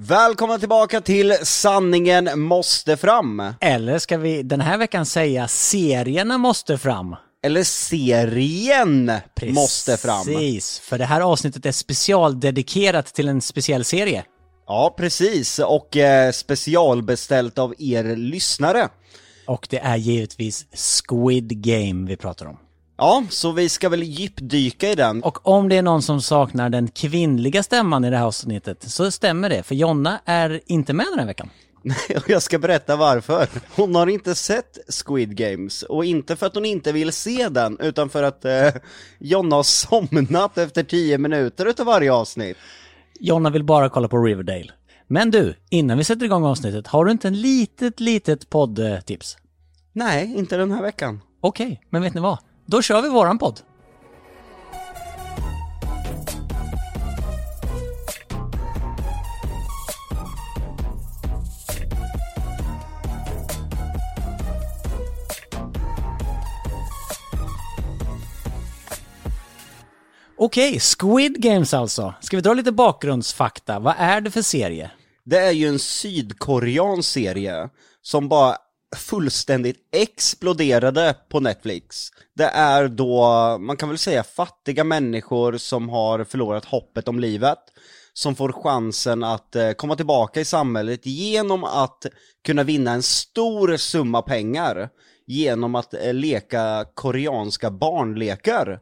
Välkomna tillbaka till Sanningen måste fram. Eller ska vi den här veckan säga serierna måste fram? Eller serien måste fram. Precis, för det här avsnittet är specialdedikerat till en speciell serie. Ja, precis. Och eh, specialbeställt av er lyssnare. Och det är givetvis Squid Game vi pratar om. Ja, så vi ska väl djupdyka i den. Och om det är någon som saknar den kvinnliga stämman i det här avsnittet så stämmer det, för Jonna är inte med den här veckan. Och jag ska berätta varför. Hon har inte sett Squid Games, och inte för att hon inte vill se den, utan för att eh, Jonna har somnat efter tio minuter utav varje avsnitt. Jonna vill bara kolla på Riverdale. Men du, innan vi sätter igång avsnittet, har du inte en litet, litet poddtips? Nej, inte den här veckan. Okej, men vet ni vad? Då kör vi våran podd. Okej, Squid Games alltså. Ska vi dra lite bakgrundsfakta? Vad är det för serie? Det är ju en sydkoreansk serie som bara fullständigt exploderade på Netflix. Det är då, man kan väl säga fattiga människor som har förlorat hoppet om livet, som får chansen att eh, komma tillbaka i samhället genom att kunna vinna en stor summa pengar genom att eh, leka koreanska barnlekar.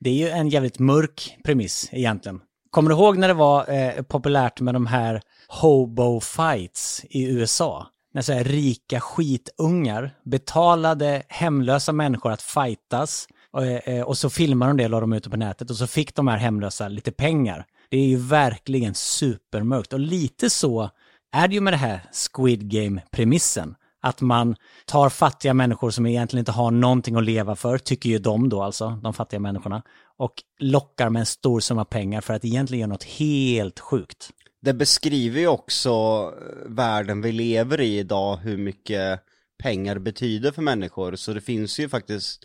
Det är ju en jävligt mörk premiss egentligen. Kommer du ihåg när det var eh, populärt med de här hobo fights i USA? När så här rika skitungar betalade hemlösa människor att fightas och, eh, och så filmade de det och la dem ute på nätet och så fick de här hemlösa lite pengar. Det är ju verkligen supermörkt och lite så är det ju med det här Squid Game-premissen. Att man tar fattiga människor som egentligen inte har någonting att leva för, tycker ju de då alltså, de fattiga människorna, och lockar med en stor summa pengar för att egentligen göra något helt sjukt. Det beskriver ju också eh, världen vi lever i idag, hur mycket pengar betyder för människor, så det finns ju faktiskt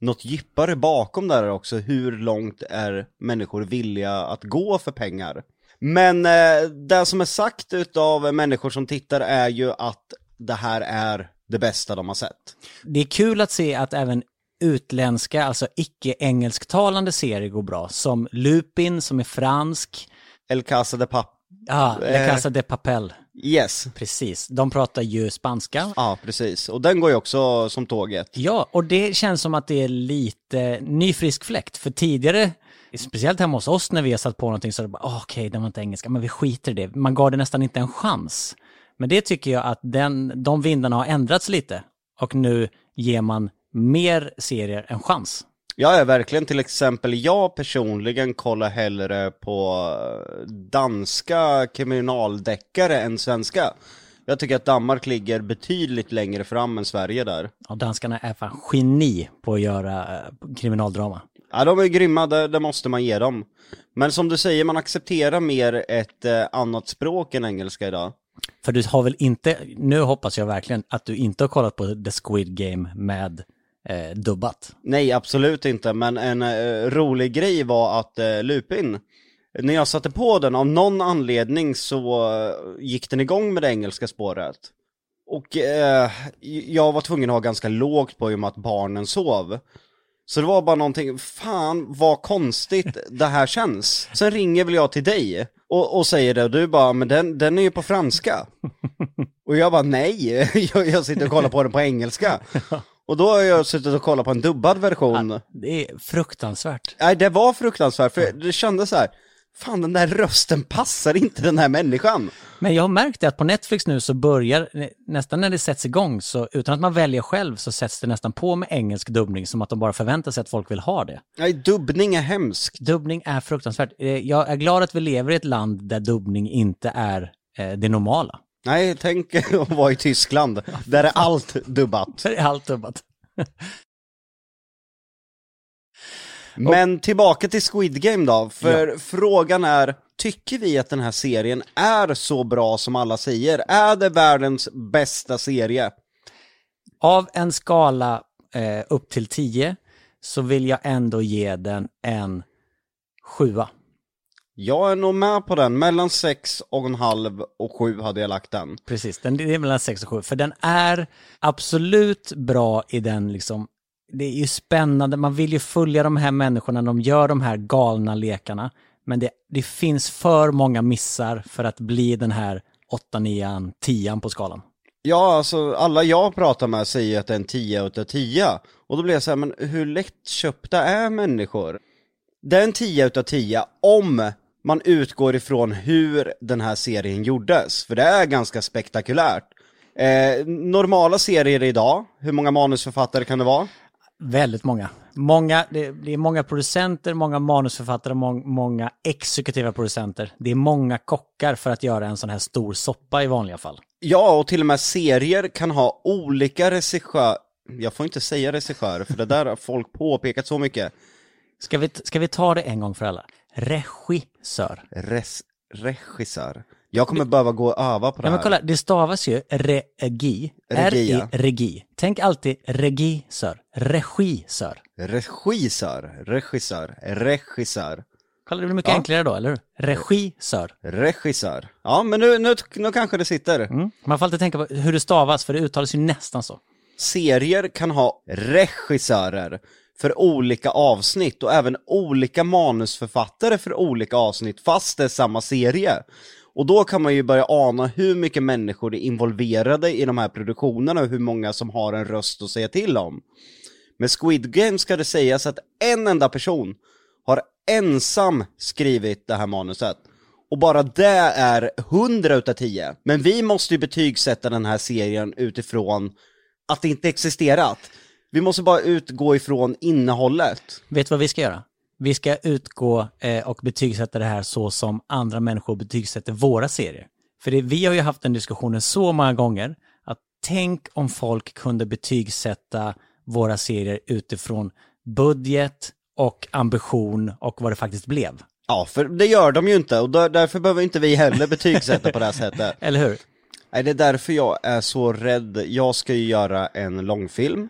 något djupare bakom där också, hur långt är människor villiga att gå för pengar? Men eh, det som är sagt utav människor som tittar är ju att det här är det bästa de har sett. Det är kul att se att även utländska, alltså icke-engelsktalande serier går bra, som Lupin som är fransk, El Casa de Pap... ja, La Eh. Casa de Papel, Yes. precis. De pratar ju spanska. Ja, precis. Och den går ju också som tåget. Ja, och det känns som att det är lite ny frisk fläkt, för tidigare Speciellt hemma hos oss när vi har satt på någonting så är det bara, "Ah, okej, den var inte engelska, men vi skiter i det. Man gav det nästan inte en chans. Men det tycker jag att den, de vindarna har ändrats lite. Och nu ger man mer serier en chans. Ja, ja, verkligen. Till exempel, jag personligen kollar hellre på eh, danska kriminaldeckare än svenska. Jag tycker att Danmark ligger betydligt längre fram än Sverige där. Och danskarna är fan geni på att göra eh, kriminaldrama. Ja, de är grymma, det, det måste man ge dem. Men som du säger, man accepterar mer ett eh, annat språk än engelska idag. För du har väl inte, nu hoppas jag verkligen att du inte har kollat på The Squid Game med eh, dubbat. Nej, absolut inte, men en eh, rolig grej var att eh, Lupin, när jag satte på den, av någon anledning så eh, gick den igång med det engelska spåret. Och eh, jag var tvungen att ha ganska lågt på i och med att barnen sov. Så det var bara någonting, fan vad konstigt det här känns. Sen ringer väl jag till dig och, och säger det och du bara, men den, den är ju på franska. Och jag bara, nej, jag, jag sitter och kollar på den på engelska. Och då har jag suttit och kollat på en dubbad version. Det är fruktansvärt. Nej, det var fruktansvärt, för det kändes så här. Fan, den där rösten passar inte den här människan. Men jag har märkt det att på Netflix nu så börjar, nästan när det sätts igång, så utan att man väljer själv så sätts det nästan på med engelsk dubbning som att de bara förväntar sig att folk vill ha det. Nej, dubbning är hemskt. Dubbning är fruktansvärt. Eh, Jag är glad att vi lever i ett land där dubbning inte är eh, det normala. Nej, tänk att vara i Tyskland. Där är allt dubbat. Det är allt dubbat. Men tillbaka till Squid Game då, för frågan är, tycker vi att den här serien är så bra som alla säger? Är det världens bästa serie? Av en skala eh, upp till 10 så vill jag ändå ge den en sjua. Jag är nog med på den, mellan sex och en halv och sju hade jag lagt den. Precis, den, det är mellan 6 och 7. För den är absolut bra i den liksom, det är ju spännande, man vill ju följa de här människorna, de gör de här galna lekarna. Men det, det finns för många missar för att bli den här 8, 9, 10 på skalan. Ja, alltså alla jag pratar med säger att det är en 10 utav 10. Och då blir jag så här, men hur lättköpta är människor? Det är en 10 utav 10 om man utgår ifrån hur den här serien gjordes, för det är ganska spektakulärt. Eh, normala serier idag, hur många manusförfattare kan det vara? Väldigt många. Många, det, det är många producenter, många manusförfattare, må, många exekutiva producenter. Det är många kockar för att göra en sån här stor soppa i vanliga fall. Ja, och till och med serier kan ha olika regissörer, jag får inte säga regissörer, för det där har folk påpekat så mycket. Ska vi, ska vi ta det en gång för alla? Regissör. Res, regissör. Jag kommer behöva gå och öva på det Ja, men här. kolla, det stavas ju regi. Regi, ja. R-I-regi. Tänk alltid regisör. Regisör. Regissör, regissör, regissör, Kolla, det blir mycket Ja. enklare då, eller hur? Regissör. regissör. Ja, men nu, nu, nu kanske det sitter. Mm. Man får alltid tänka på hur det stavas, för det uttalas ju nästan så. Serier kan ha regissörer för olika avsnitt och även olika manusförfattare för olika avsnitt fast det är samma serie. Och då kan man ju börja ana hur mycket människor är involverade i de här produktionerna och hur många som har en röst att säga till om. Med Squid Game ska det sägas att en enda person har ensam skrivit det här manuset. Och bara det är 100 utav 10. Men vi måste ju betygsätta den här serien utifrån att det inte existerat. Vi måste bara utgå ifrån innehållet. Vet du vad vi ska göra? Vi ska utgå eh, och betygsätta det här så som andra människor betygsätter våra serier. För det, vi har ju haft den diskussionen så många gånger att tänk om folk kunde betygsätta våra serier utifrån budget och ambition och vad det faktiskt blev. Ja, för det gör de ju inte och där, därför behöver inte vi heller betygsätta på det här sättet. Eller hur? Nej, det är därför jag är så rädd. Jag ska ju göra en långfilm.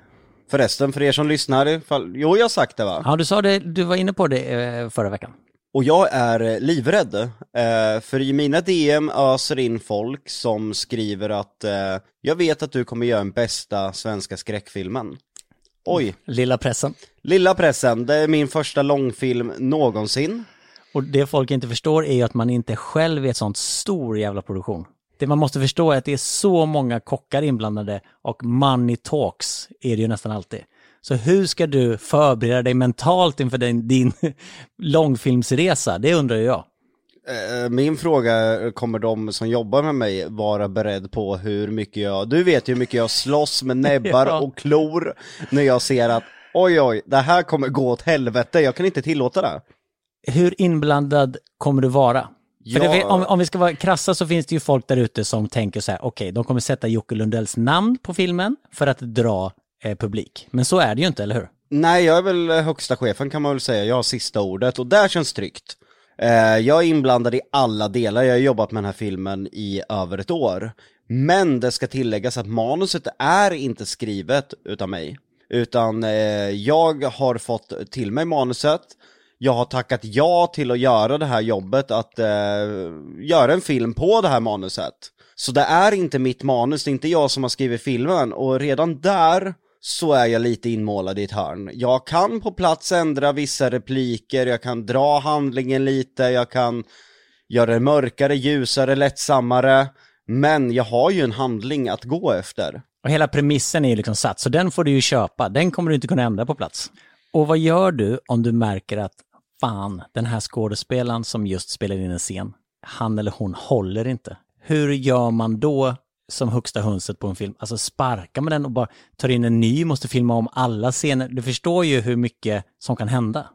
Förresten, för er som lyssnar, ifall... jo jag har sagt det va? Ja, du sa det, du var inne på det eh, förra veckan. Och jag är eh, livrädd, eh, för i mina DM öser in folk som skriver att jag vet att du kommer göra den bästa svenska skräckfilmen. Oj, Lilla pressen. lilla pressen, det är min första långfilm någonsin. Och det folk inte förstår är ju att man inte själv är ett sånt stor jävla produktion. Det man måste förstå är att det är så många kockar inblandade och money talks är det ju nästan alltid. Så hur ska du förbereda dig mentalt inför din, din långfilmsresa? Det undrar jag. Eh, Min fråga kommer de som jobbar med mig vara beredd på hur mycket jag, du vet ju hur mycket jag slåss med näbbar och klor när jag ser att oj oj, det här kommer gå åt helvete, jag kan inte tillåta det. Hur inblandad kommer du vara? Ja. det, om, om vi ska vara krassa så finns det ju folk där ute som tänker så här, okej, de kommer sätta Jocke Lundells namn på filmen för att dra eh, publik. Men så är det ju inte, eller hur? Nej, jag är väl högsta chefen kan man väl säga, jag har sista ordet och där känns tryggt. Eh, jag är inblandad i alla delar, jag har jobbat med den här filmen i över ett år. Men det ska tilläggas att manuset är inte skrivet utav mig. Utan eh, jag har fått till mig manuset, jag har tackat ja till att göra det här jobbet, att eh, göra en film på det här manuset. Så det är inte mitt manus, det är inte jag som har skrivit filmen och redan där så är jag lite inmålad i ett hörn. Jag kan på plats ändra vissa repliker, jag kan dra handlingen lite, jag kan göra det mörkare, ljusare, lättsammare. Men jag har ju en handling att gå efter. Och hela premissen är ju liksom satt, så den får du ju köpa. Den kommer du inte kunna ändra på plats. Och vad gör du om du märker att fan, den här skådespelaren som just spelar in en scen, han eller hon håller inte. Hur gör man då som högsta hönset på en film? Alltså sparkar man den och bara tar in en ny, måste filma om alla scener? Du förstår ju hur mycket som kan hända.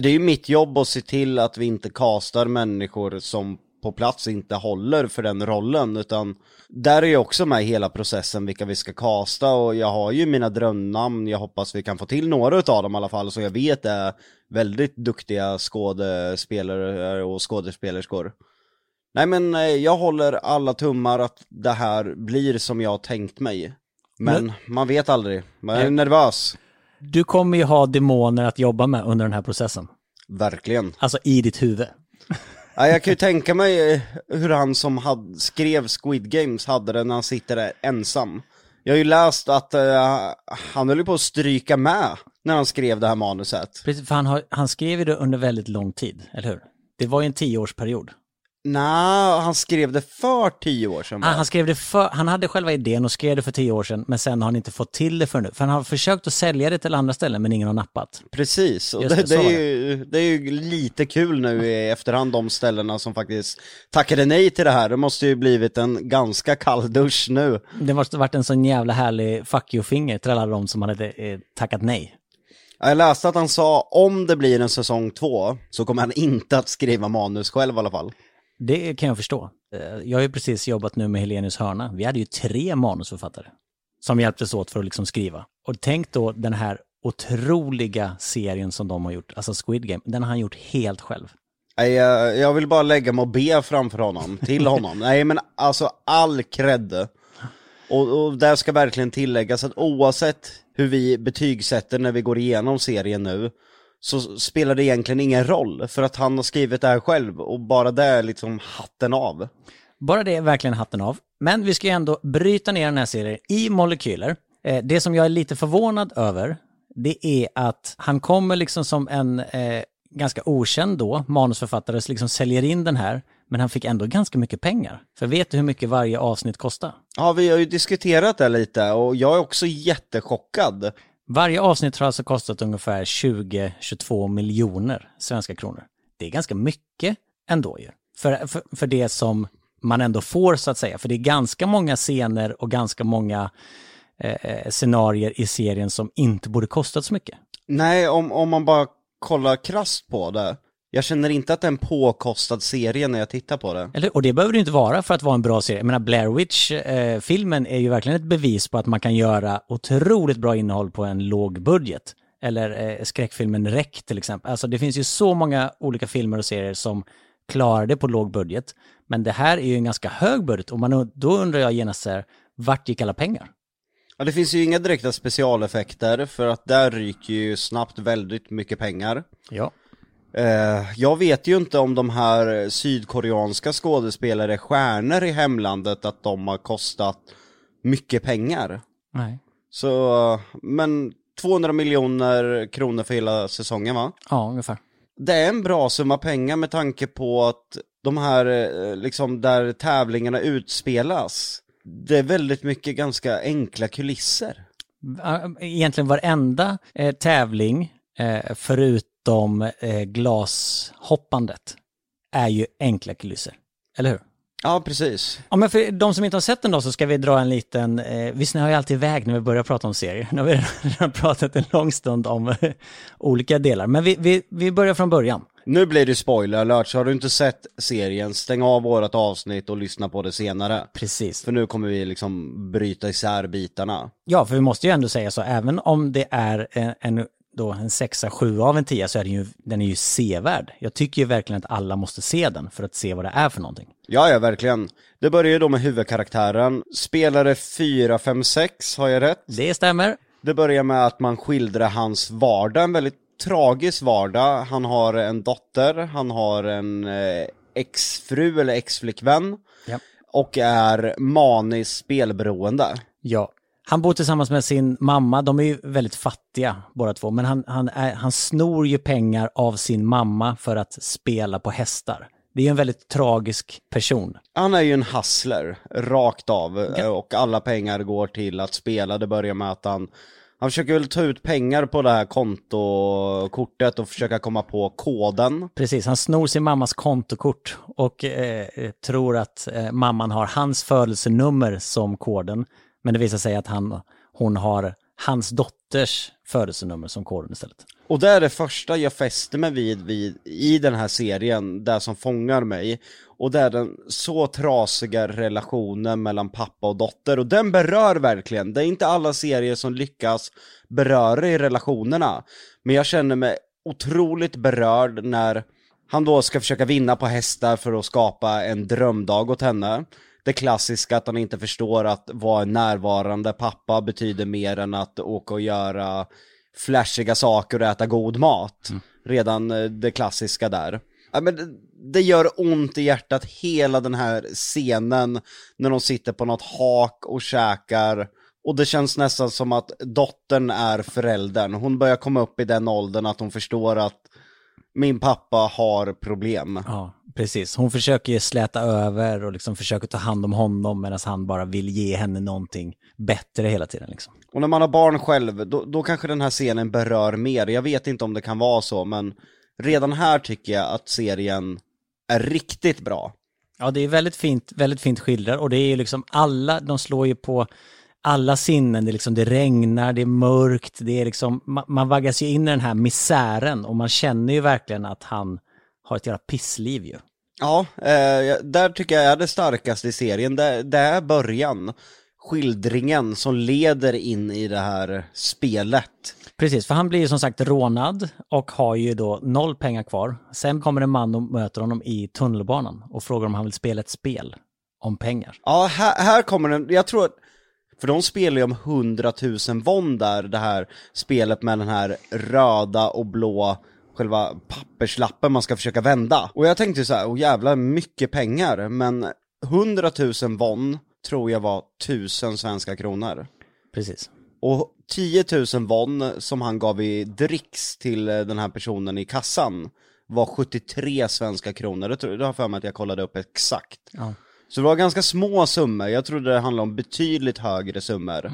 Det är ju mitt jobb att se till att vi inte kastar människor som på plats inte håller för den rollen, utan där är jag också med hela processen vilka vi ska kasta och jag har ju mina drömnamn, jag hoppas vi kan få till några utav dem i alla fall, så jag vet är väldigt duktiga skådespelare och skådespelerskor. Nej men eh, jag håller alla tummar att det här blir som jag tänkt mig. Men man vet aldrig, man är nervös. Du kommer ju ha demoner att jobba med under den här processen. Verkligen. Alltså i ditt huvud. Ja, jag kan ju tänka mig eh, hur han som hade, skrev Squid Games hade det när han sitter där ensam. Jag har ju läst att uh, han höll ju på att stryka med när han skrev det här manuset. Precis, för han, har, han skrev ju det under väldigt lång tid, eller hur? Det var ju en tioårsperiod. Nej, han skrev det för tio år sedan Han, bara. han skrev det för, han hade själva idén och skrev det för tio år sedan, men sen har han inte fått till det för nu. För han har försökt att sälja det till andra ställen, men ingen har nappat. Precis, och det, det, det, är ju, det är ju lite kul nu i efterhand de ställena som faktiskt tackade nej till det här. Det måste ju blivit en ganska kall dusch nu. Det måste varit en sån jävla härlig fuck you-finger till alla de som hade eh, tackat nej. Jag läste att han sa om det blir en säsong två så kommer han inte att skriva manus själv i alla fall. Det kan jag förstå. Eh, Jag har ju precis jobbat nu med Helenius hörna. Vi hade ju tre manusförfattare som hjälptes åt för att liksom skriva. Och tänk då den här otroliga serien som de har gjort, alltså Squid Game, den har han gjort helt själv. Nej, jag, jag vill bara lägga mig och be framför honom, till honom. Nej men alltså all cred. Och, och där ska verkligen tilläggas att oavsett hur vi betygsätter när vi går igenom serien nu, så spelar det egentligen ingen roll, för att han har skrivit det här själv och bara det är liksom hatten av. Bara det är verkligen hatten av. Men vi ska ju ändå bryta ner den här serien i molekyler. Eh, Det som jag är lite förvånad över, det är att han kommer liksom som en eh, ganska okänd då, manusförfattare, som liksom säljer in den här, men han fick ändå ganska mycket pengar. För vet du hur mycket varje avsnitt kostar? Ja, vi har ju diskuterat det lite och jag är också jättechockad. Varje avsnitt har alltså kostat ungefär 20-22 miljoner svenska kronor. Det är ganska mycket ändå ju. För, för, för det som man ändå får så att säga. För det är ganska många scener och ganska många eh, eh scenarier i serien som inte borde kostat så mycket. Nej, om, om man bara kollar krasst på det. Jag känner inte att det är en påkostad serie när jag tittar på det. Eller, och det behöver det inte vara för att vara en bra serie. Jag menar, Blair Witch-filmen är ju verkligen ett bevis på att man kan göra otroligt bra innehåll på en låg budget. Eller eh, skräckfilmen Rec till exempel. Alltså det finns ju så många olika filmer och serier som klarar det på låg budget. Men det här är ju en ganska hög budget och man, då undrar jag genast så här, vart gick alla pengar? Ja, det finns ju inga direkta specialeffekter för att där ryker ju snabbt väldigt mycket pengar. Ja. Eh, jag vet ju inte om de här sydkoreanska skådespelare är stjärnor i hemlandet, att de har kostat mycket pengar. Nej. Så, men 200 miljoner kronor för hela säsongen va? Ja, ungefär. Det är en bra summa pengar med tanke på att de här, eh, liksom där tävlingarna utspelas, det är väldigt mycket ganska enkla kulisser. Egentligen varenda eh, tävling, eh, förutom eh, glashoppandet, är ju enkla kulisser. Eller hur? Ja, precis. Ja, men för de som inte har sett den då så ska vi dra en liten, eh, vi snöar ju alltid iväg när vi börjar prata om serier. Nu har vi redan pratat en lång stund om eh, olika delar, men vi, vi, vi börjar från början. Nu blir det spoiler alert, så har du inte sett serien, stäng av vårat avsnitt och lyssna på det senare. Precis. För nu kommer vi liksom bryta isär bitarna. Ja, för vi måste ju ändå säga så, även om det är en, en, då en sexa, sju av en tia så är den ju, den är ju sevärd. Jag tycker ju verkligen att alla måste se den för att se vad det är för någonting. Ja, ja, verkligen. Det börjar ju då med huvudkaraktären. Spelare 4, 5, 6, har jag rätt? Det stämmer. Det börjar med att man skildrar hans vardag, en väldigt tragisk vardag. Han har en dotter, han har en eh, exfru eller exflickvän Ja. och är maniskt spelberoende. Ja. Han bor tillsammans med sin mamma, de är ju väldigt fattiga båda två, men han, han, är, han snor ju pengar av sin mamma för att spela på hästar. Det är ju en väldigt tragisk person. Han är ju en hustler, rakt av, eh, och alla pengar går till att spela. Det börjar med att han, han försöker väl ta ut pengar på det här kontokortet och försöka komma på koden. Precis, han snor sin mammas kontokort och eh, tror att eh, mamman har hans födelsenummer som koden. Men det visar sig att han, hon har hans dotters födelsenummer som koden istället. Och det är det första jag fäster mig vid, vid i den här serien, det som fångar mig. Och det är den så trasiga relationen mellan pappa och dotter, och den berör verkligen. Det är inte alla serier som lyckas beröra i relationerna. Men jag känner mig otroligt berörd när han då ska försöka vinna på hästar för att skapa en drömdag åt henne. Det klassiska att han inte förstår att vara en närvarande pappa betyder mer än att åka och göra flashiga saker och äta god mat. Redan eh, det klassiska där. Ja, men det, det gör ont i hjärtat hela den här scenen när de sitter på något hak och käkar. Och det känns nästan som att dottern är föräldern. Hon börjar komma upp i den åldern att hon förstår att min pappa har problem. Ja, precis. Hon försöker ju släta över och liksom försöker ta hand om honom medan han bara vill ge henne någonting bättre hela tiden. Liksom. Och när man har barn själv, då, då kanske den här scenen berör mer. Jag vet inte om det kan vara så, men redan här tycker jag att serien är riktigt bra. Ja, det är väldigt fint, väldigt fint skildrat och det är ju liksom alla, de slår ju på alla sinnen, det, liksom, det regnar, det är mörkt, det är liksom, man, man vaggas ju in i den här misären och man känner ju verkligen att han har ett jävla pissliv ju. Ja, eh, där tycker jag är det starkaste i serien, det, det är början. Skildringen som leder in i det här spelet. Precis, för han blir ju som sagt rånad och har ju då noll pengar kvar. Sen kommer en man och möter honom i tunnelbanan och frågar om han vill spela ett spel om pengar. Ja, här, här kommer den, jag tror att för de spelar ju om 100 000 won där, det här spelet med den här röda och blå själva papperslappen man ska försöka vända. Och jag tänkte så här, åh jävlar mycket pengar, men 100 000 won tror jag var 1000 svenska kronor. Precis. Och 10 000 won som han gav i dricks till eh, den här personen i kassan var 73 svenska kronor. Det, tror, det har jag för mig att jag kollade upp exakt. Ja. Så det var ganska små summor, jag trodde det handlade om betydligt högre summor.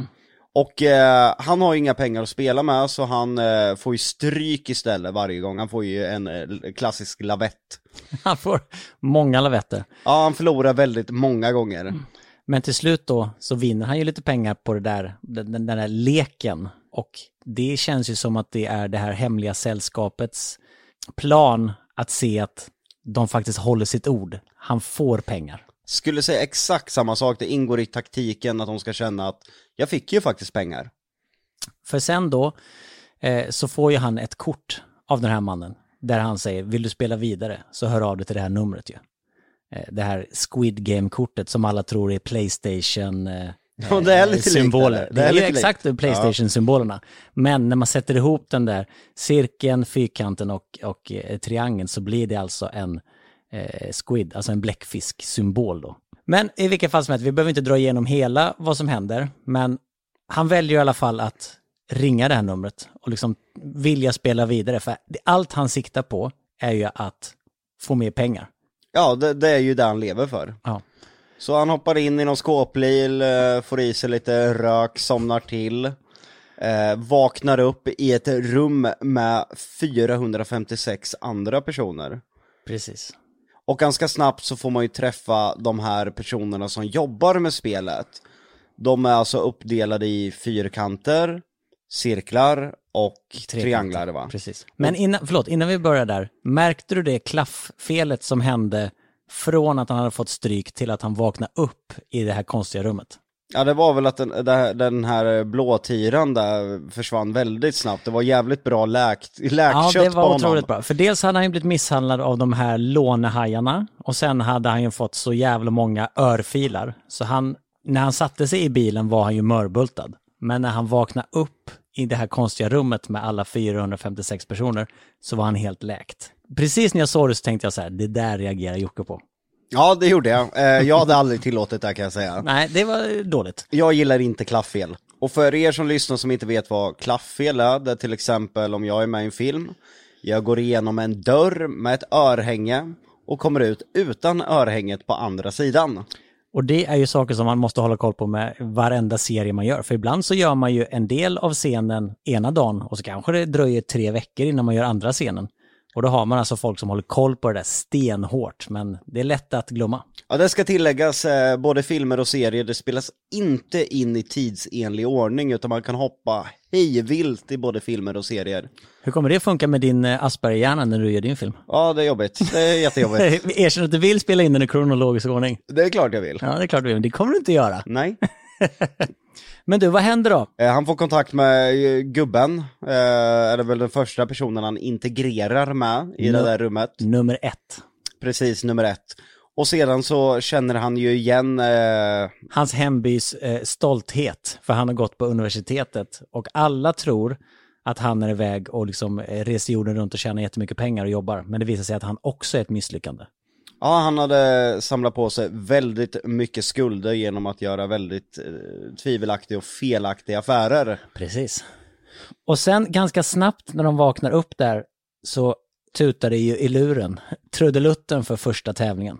Och eh, han har ju inga pengar att spela med så han eh, får ju stryk istället varje gång, han får ju en eh, klassisk lavett. Han får många lavetter. Ja, han förlorar väldigt många gånger. Men till slut då så vinner han ju lite pengar på det där, den, den där leken. Och det känns ju som att det är det här hemliga sällskapets plan att se att de faktiskt håller sitt ord. Han får pengar. Skulle säga exakt samma sak, det ingår i taktiken att de ska känna att jag fick ju faktiskt pengar. För sen då eh, så får ju han ett kort av den här mannen där han säger vill du spela vidare så hör av dig till det här numret ju. Eh, det här Squid Game-kortet som alla tror är Playstation eh, Ja, det är lite likt symboler. det. Det är, lite ju exakt likt. Playstation-symbolerna. Men när man sätter ihop den där cirkeln, fyrkanten och, och eh, triangeln så blir det alltså en eh, squid, alltså en bläckfisk-symbol då. Men i vilket fall som helst, vi behöver inte dra igenom hela vad som händer, men han väljer i alla fall att ringa det här numret och liksom vilja spela vidare, för allt han siktar på är ju att få mer pengar. Ja, det, det är ju det han lever för. Ja. Så han hoppar in i någon skåpbil, eh, får i sig lite rök, somnar till. Eh, vaknar upp i ett rum med 456 andra personer. Precis. Och ganska snabbt så får man ju träffa de här personerna som jobbar med spelet. De är alltså uppdelade i fyrkanter, cirklar och trianglar va? Precis. Men innan, förlåt, innan vi börjar där, märkte du det klafffelet som hände från att han hade fått stryk till att han vaknade upp i det här konstiga rummet? Ja det var väl att den, det här- den här blåtiran där försvann väldigt snabbt. Det var jävligt bra läkt, Ja, läkkött det på var otroligt bra. För dels hade han ju blivit misshandlad av de här lånehajarna och sen hade han ju fått så jävla många örfilar. Så han, när han satte sig i bilen var han ju mörbultad. Men när han vaknade upp i det här konstiga rummet med alla 456 personer så var han helt läkt. Precis när jag såg det så tänkte jag så här, det där reagerar Jocke på. Ja det gjorde jag. Eh, jag hade aldrig tillåtit det kan jag säga. Nej, det var dåligt. Jag gillar inte klafffel. Och för er som lyssnar som inte vet vad klafffel är, det är till exempel om jag är med i en film, jag går igenom en dörr med ett örhänge och kommer ut utan örhänget på andra sidan. Och det är ju saker som man måste hålla koll på med varenda serie man gör. För ibland så gör man ju en del av scenen ena dagen och så kanske det dröjer tre veckor innan man gör andra scenen. Och då har man alltså folk som håller koll på det där stenhårt, men det är lätt att glömma. Ja, det ska tilläggas, eh, både filmer och serier, det spelas inte in i tidsenlig ordning utan man kan hoppa hejvilt i både filmer och serier. Hur kommer det funka med din eh, Asperger-hjärna när du gör din film? Ja, det är jobbigt. Det är jättejobbigt. Erkänn att du vill spela in den i kronologisk ordning. Det är klart jag vill. Ja, det är klart du vill, men det kommer du inte göra. Nej. Men du, vad händer då? Eh, Han får kontakt med eh, gubben, eh, är det väl den första personen han integrerar med i det där rummet. Nummer ett. Precis, nummer ett. Och sedan så känner han ju igen, eh, Hans hembys eh, stolthet, för han har gått på universitetet. Och alla tror att han är iväg och liksom eh, reser jorden runt och tjänar jättemycket pengar och jobbar. Men det visar sig att han också är ett misslyckande. Ja, han hade samlat på sig väldigt mycket skulder genom att göra väldigt eh, tvivelaktiga och felaktiga affärer. Precis. Och sen ganska snabbt när de vaknar upp där så tutar det ju i luren. Trudelutten för första tävlingen.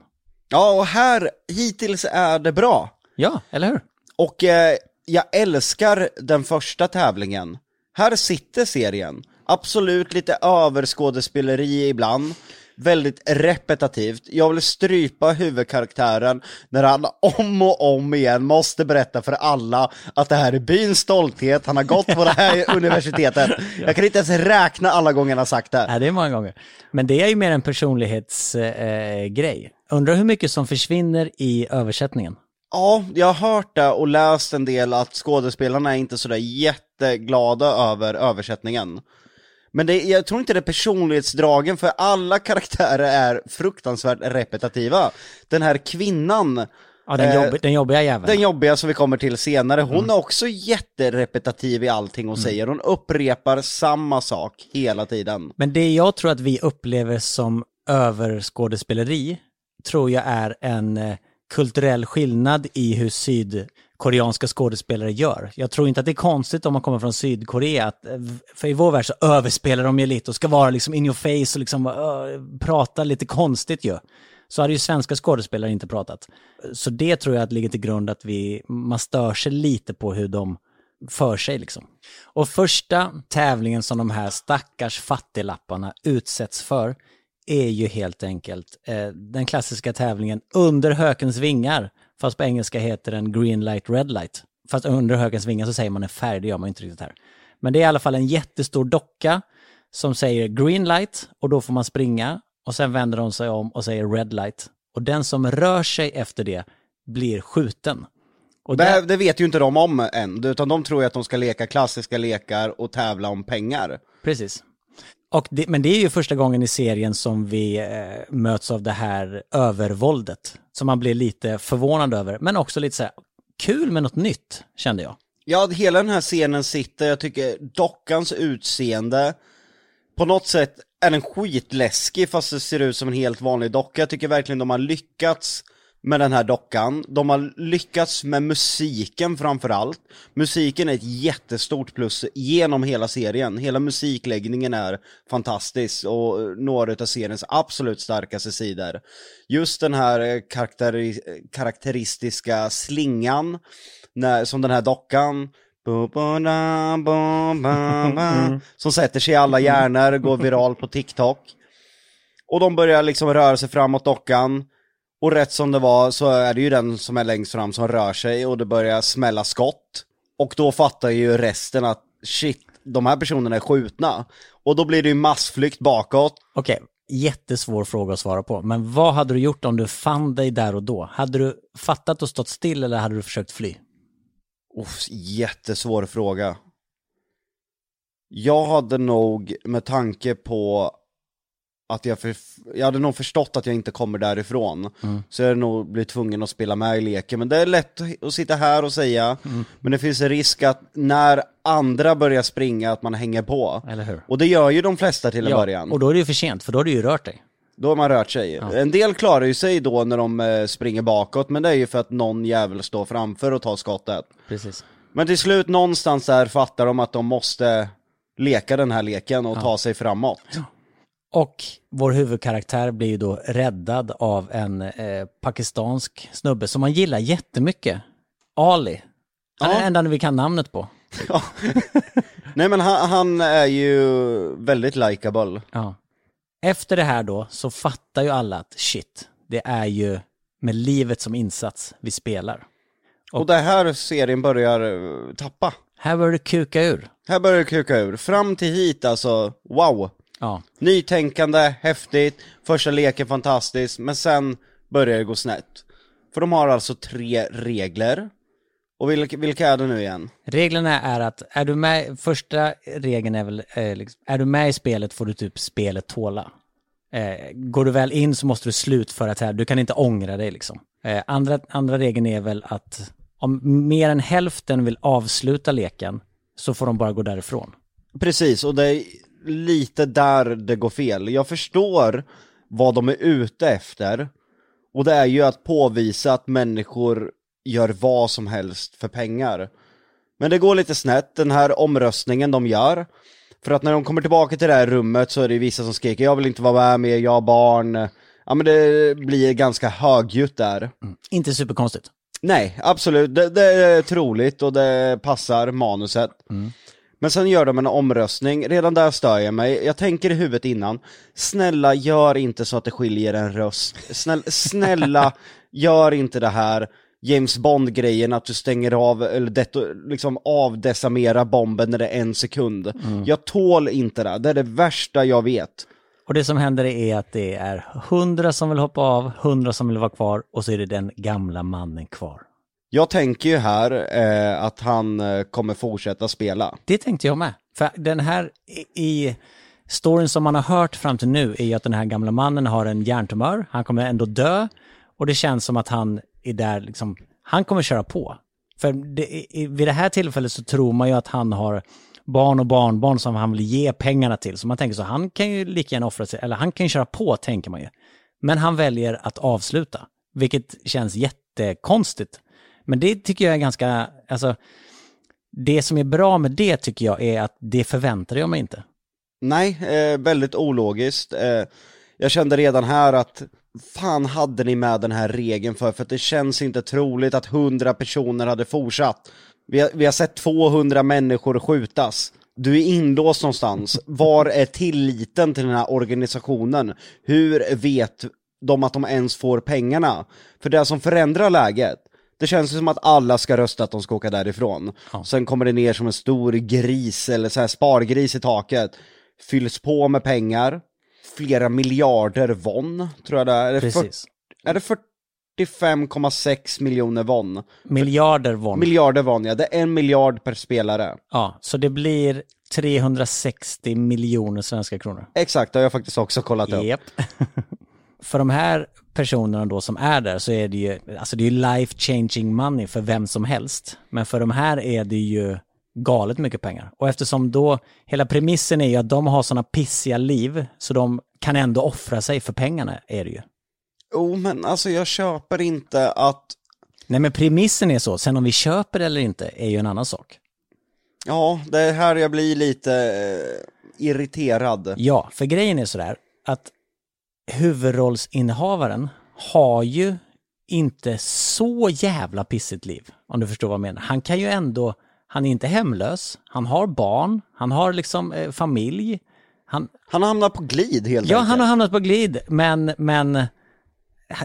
Ja, och här, hittills är det bra. Ja, eller hur? Och eh, jag älskar den första tävlingen. Här sitter serien. Absolut lite överskådespeleri ibland. Väldigt repetitivt. Jag vill strypa huvudkaraktären när han om och om igen måste berätta för alla att det här är byns stolthet, han har gått på det här universitetet. Jag kan inte ens räkna alla gånger han har sagt det. Nej, det är många gånger. Men det är ju mer en personlighetsgrej. Eh, Undrar hur mycket som försvinner i översättningen. Ja, jag har hört det och läst en del att skådespelarna är inte sådär jätteglada över översättningen. Men det, jag tror inte det är personlighetsdragen, för alla karaktärer är fruktansvärt repetitiva. Den här kvinnan, Ja, den, Eh, jobb, den jobbiga jäveln. den jobbiga som vi kommer till senare, hon är också jätterepetitiv i allting hon säger. Hon upprepar samma sak hela tiden. Men det jag tror att vi upplever som överskådespeleri tror jag är en eh, kulturell skillnad i hur koreanska skådespelare gör. Jag tror inte att det är konstigt om man kommer från Sydkorea, att, eh, för i vår värld så överspelar de ju lite och ska vara liksom in your face och liksom uh, prata lite konstigt ju. Så hade ju svenska skådespelare inte pratat. Så det tror jag att ligger till grund att vi, man stör sig lite på hur de för sig liksom. Och första tävlingen som de här stackars fattiglapparna utsätts för är ju helt enkelt eh, den klassiska tävlingen under hökens vingar. Fast på engelska heter den green light, red light. Fast under hökens vingar så säger man en färg, det gör man inte riktigt här. Men det är i alla fall en jättestor docka som säger green light och då får man springa. Och sen vänder de sig om och säger red light. Och den som rör sig efter det blir skjuten. Och Det, där, det vet ju inte de om än, utan de tror ju att de ska leka klassiska lekar och tävla om pengar. Precis. Och det, men det är ju första gången i serien som vi eh, möts av det här övervåldet. Som man blir lite förvånad över, men också lite så här, kul med något nytt, kände jag. Ja, hela den här scenen sitter, jag tycker dockans utseende, på något sätt är den skitläskig fast det ser ut som en helt vanlig docka. Jag tycker verkligen de har lyckats med den här dockan. De har lyckats med musiken framförallt. Musiken är ett jättestort plus genom hela serien. Hela musikläggningen är fantastisk och några av seriens absolut starkaste sidor. Just den här eh, karaktäristiska slingan, när, som den här dockan som sätter sig i alla hjärnor, går viral på TikTok. Och de börjar liksom röra sig framåt dockan. Och rätt som det var så är det ju den som är längst fram som rör sig och det börjar smälla skott. Och då fattar ju resten att shit, de här personerna är skjutna. Och då blir det ju massflykt bakåt. Okej, jättesvår fråga att svara på. Men vad hade du gjort om du fann dig där och då? Hade du fattat och stått still eller hade du försökt fly? Uff, jättesvår fråga. Jag hade nog med tanke på att jag, för, jag hade nog förstått att jag inte kommer därifrån. Så jag hade nog blivit tvungen att spela med i leken. Men det är lätt att sitta här och säga. Men det finns en risk att när andra börjar springa att man hänger på. Eller hur? Och det gör ju de flesta till en början. och då är det ju för sent, för då har du ju rört dig. Då har man rört sig. En del klarar ju sig då när de eh, springer bakåt, men det är ju för att någon jävel står framför och tar skottet. Precis. Men till slut någonstans där fattar de att de måste leka den här leken och ta sig framåt. Och vår huvudkaraktär blir ju då räddad av en eh, pakistansk snubbe som man gillar jättemycket. Ali. Han är Ja. den enda vi kan namnet på. Nej men han, han är ju väldigt likable. Ja. Efter det här då så fattar ju alla att shit, det är ju med livet som insats vi spelar. Och det här serien börjar eh, tappa. Här börjar det kuka ur. Här börjar det kuka ur. Fram till hit alltså, wow. Ja, Nytänkande, häftigt, första leken fantastisk, men sen börjar det gå snett. För de har alltså tre regler. Och vilka, vilka är det nu igen? reglerna är att är du med, första regeln är väl, eh, liksom, är du med i spelet får du typ spelet tåla. Eh, går du väl in så måste du slutföra det här, du kan inte ångra dig liksom. Eh, andra, andra regeln är väl att om mer än hälften vill avsluta leken så får de bara gå därifrån. Precis, och det lite där det går fel. Jag förstår vad de är ute efter, och det är ju att påvisa att människor gör vad som helst för pengar. Men det går lite snett, den här omröstningen de gör, för att när de kommer tillbaka till det här rummet så är det vissa som skriker 'Jag vill inte vara med mer, jag har barn' Ja men det blir ganska högljutt där. Inte superkonstigt. Nej, absolut. Det, det är troligt och det passar manuset. Men sen gör de en omröstning, redan där stör jag mig. Jag tänker i huvudet innan, snälla gör inte så att det skiljer en röst. Snälla, snälla gör inte det här James Bond-grejen att du stänger av, eller deto, liksom avdecimera bomben när det är en sekund. Jag tål inte det, det är det värsta jag vet. Och det som händer är att det är hundra som vill hoppa av, hundra som vill vara kvar och så är det den gamla mannen kvar. Jag tänker ju här eh, att han eh, kommer fortsätta spela. Det tänkte jag med. För den här i- i storyn som man har hört fram till nu är ju att den här gamla mannen har en hjärntumör, han kommer ändå dö och det känns som att han är där liksom, han kommer köra på. För det, i, vid det här tillfället så tror man ju att han har barn och barnbarn som han vill ge pengarna till. Så man tänker så, han kan ju lika gärna offra sig, eller han kan ju köra på tänker man ju. Men han väljer att avsluta, vilket känns jättekonstigt. Men det tycker jag är ganska, alltså, det som är bra med det tycker jag är att det förväntade jag mig inte. Nej, eh, väldigt ologiskt. Eh, jag kände redan här att fan hade ni med den här regeln för? För att det känns inte troligt att 100 personer hade fortsatt. Vi har, vi har sett 200 människor skjutas. Du är inlåst någonstans. Var är tilliten till den här organisationen? Hur vet de att de ens får pengarna? För det som förändrar läget, det känns ju som att alla ska rösta att de ska åka därifrån. Sen kommer det ner som en stor gris, eller så här spargris i taket. Fylls på med pengar. Flera miljarder won, tror jag det är. Precis. är det 45,6 miljoner won? Miljarder won. Miljarder won, ja. Det är en miljard per spelare. ja, så det blir 360 miljoner svenska kronor. Exakt, det har jag faktiskt också kollat upp. för de här personerna då som är där så är det ju, alltså det är life changing money för vem som helst. Men för de här är det ju galet mycket pengar. Och eftersom då, hela premissen är ju att de har sådana pissiga liv så de kan ändå offra sig för pengarna är det ju. Jo, men alltså jag köper inte att, Nej men premissen är så, sen om vi köper eller inte är ju en annan sak. ja, det är här jag blir lite eh, irriterad. Ja, för grejen är sådär att huvudrollsinnehavaren har ju inte så jävla pissigt liv, om du förstår vad jag menar. Han kan ju ändå, han är inte hemlös, han har barn, han har liksom eh, familj, han, Han hamnar på glid helt ja enkelt. han har hamnat på glid, men, men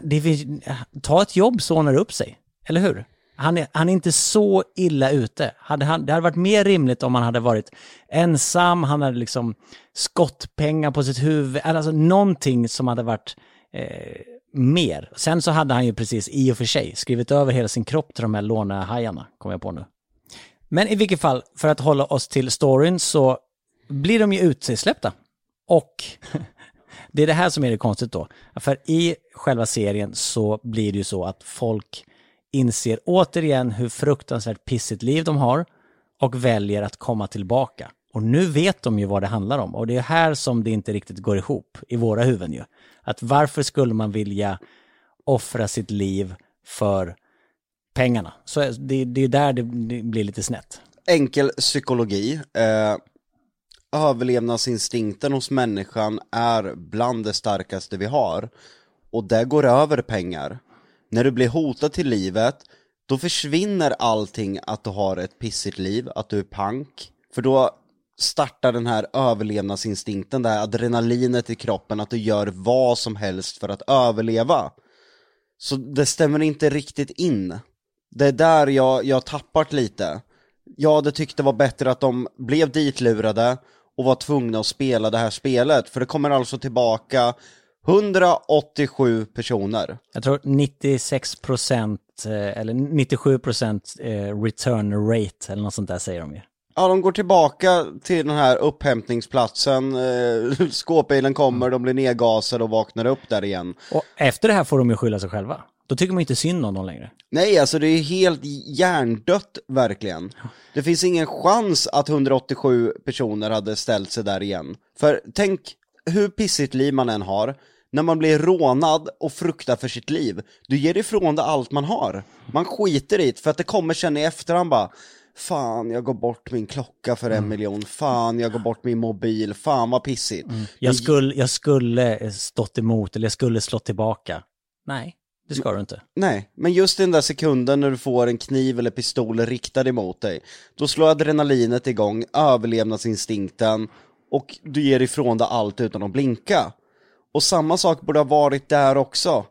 det finns, ta ett jobb så ordnar det upp sig, eller hur? Han är, han är inte så illa ute. Hade han, det hade varit mer rimligt om han hade varit ensam, han hade liksom skottpengar på sitt huvud, alltså någonting som hade varit eh, mer. Sen så hade han ju precis i och för sig skrivit över hela sin kropp till de här lånehajarna, kommer jag på nu. Men i vilket fall, för att hålla oss till storyn så blir de ju utsläppta. Och det är det här som är det konstigt då. För i själva serien så blir det ju så att folk inser återigen hur fruktansvärt pissigt liv de har och väljer att komma tillbaka. Och nu vet de ju vad det handlar om och det är här som det inte riktigt går ihop i våra huvuden ju. Att varför skulle man vilja offra sitt liv för pengarna? Så det, det är där det, blir lite snett. Enkel psykologi. Eh, överlevnadsinstinkten hos människan är bland det starkaste vi har. Och det går över pengar. När du blir hotad till livet, då försvinner allting att du har ett pissigt liv, att du är pank. För då startar den här överlevnadsinstinkten, det här adrenalinet i kroppen, att du gör vad som helst för att överleva. Så det stämmer inte riktigt in. Det är där jag, jag har tappat lite. Jag hade tyckt det var bättre att de blev ditlurade och var tvungna att spela det här spelet, för det kommer alltså tillbaka 187 personer. Jag tror 96 procent eller 97 procent eh, return rate eller något sånt där säger de ju. Ja, de går tillbaka till den här upphämtningsplatsen, eh, skåpbilen kommer, de blir nedgasade och vaknar upp där igen. Och efter det här får de ju skylla sig själva. Då tycker man inte synd om dem längre. Nej, alltså det är helt hjärndött verkligen. Det finns ingen chans att 187 personer hade ställt sig där igen. För tänk hur pissigt liv man än har, när man blir rånad och fruktar för sitt liv, du ger ifrån dig allt man har. Man skiter i det, för att det kommer sen i efterhand bara, Fan, jag går bort min klocka för en miljon. Fan, jag går bort min mobil. Fan vad pissigt. Jag skulle, jag skulle stått emot, eller jag skulle slått tillbaka. Nej, det ska du inte. Nej, men just den där sekunden när du får en kniv eller pistol riktad emot dig, då slår adrenalinet igång, överlevnadsinstinkten och du ger ifrån dig allt utan att blinka. Och samma sak borde ha varit där också.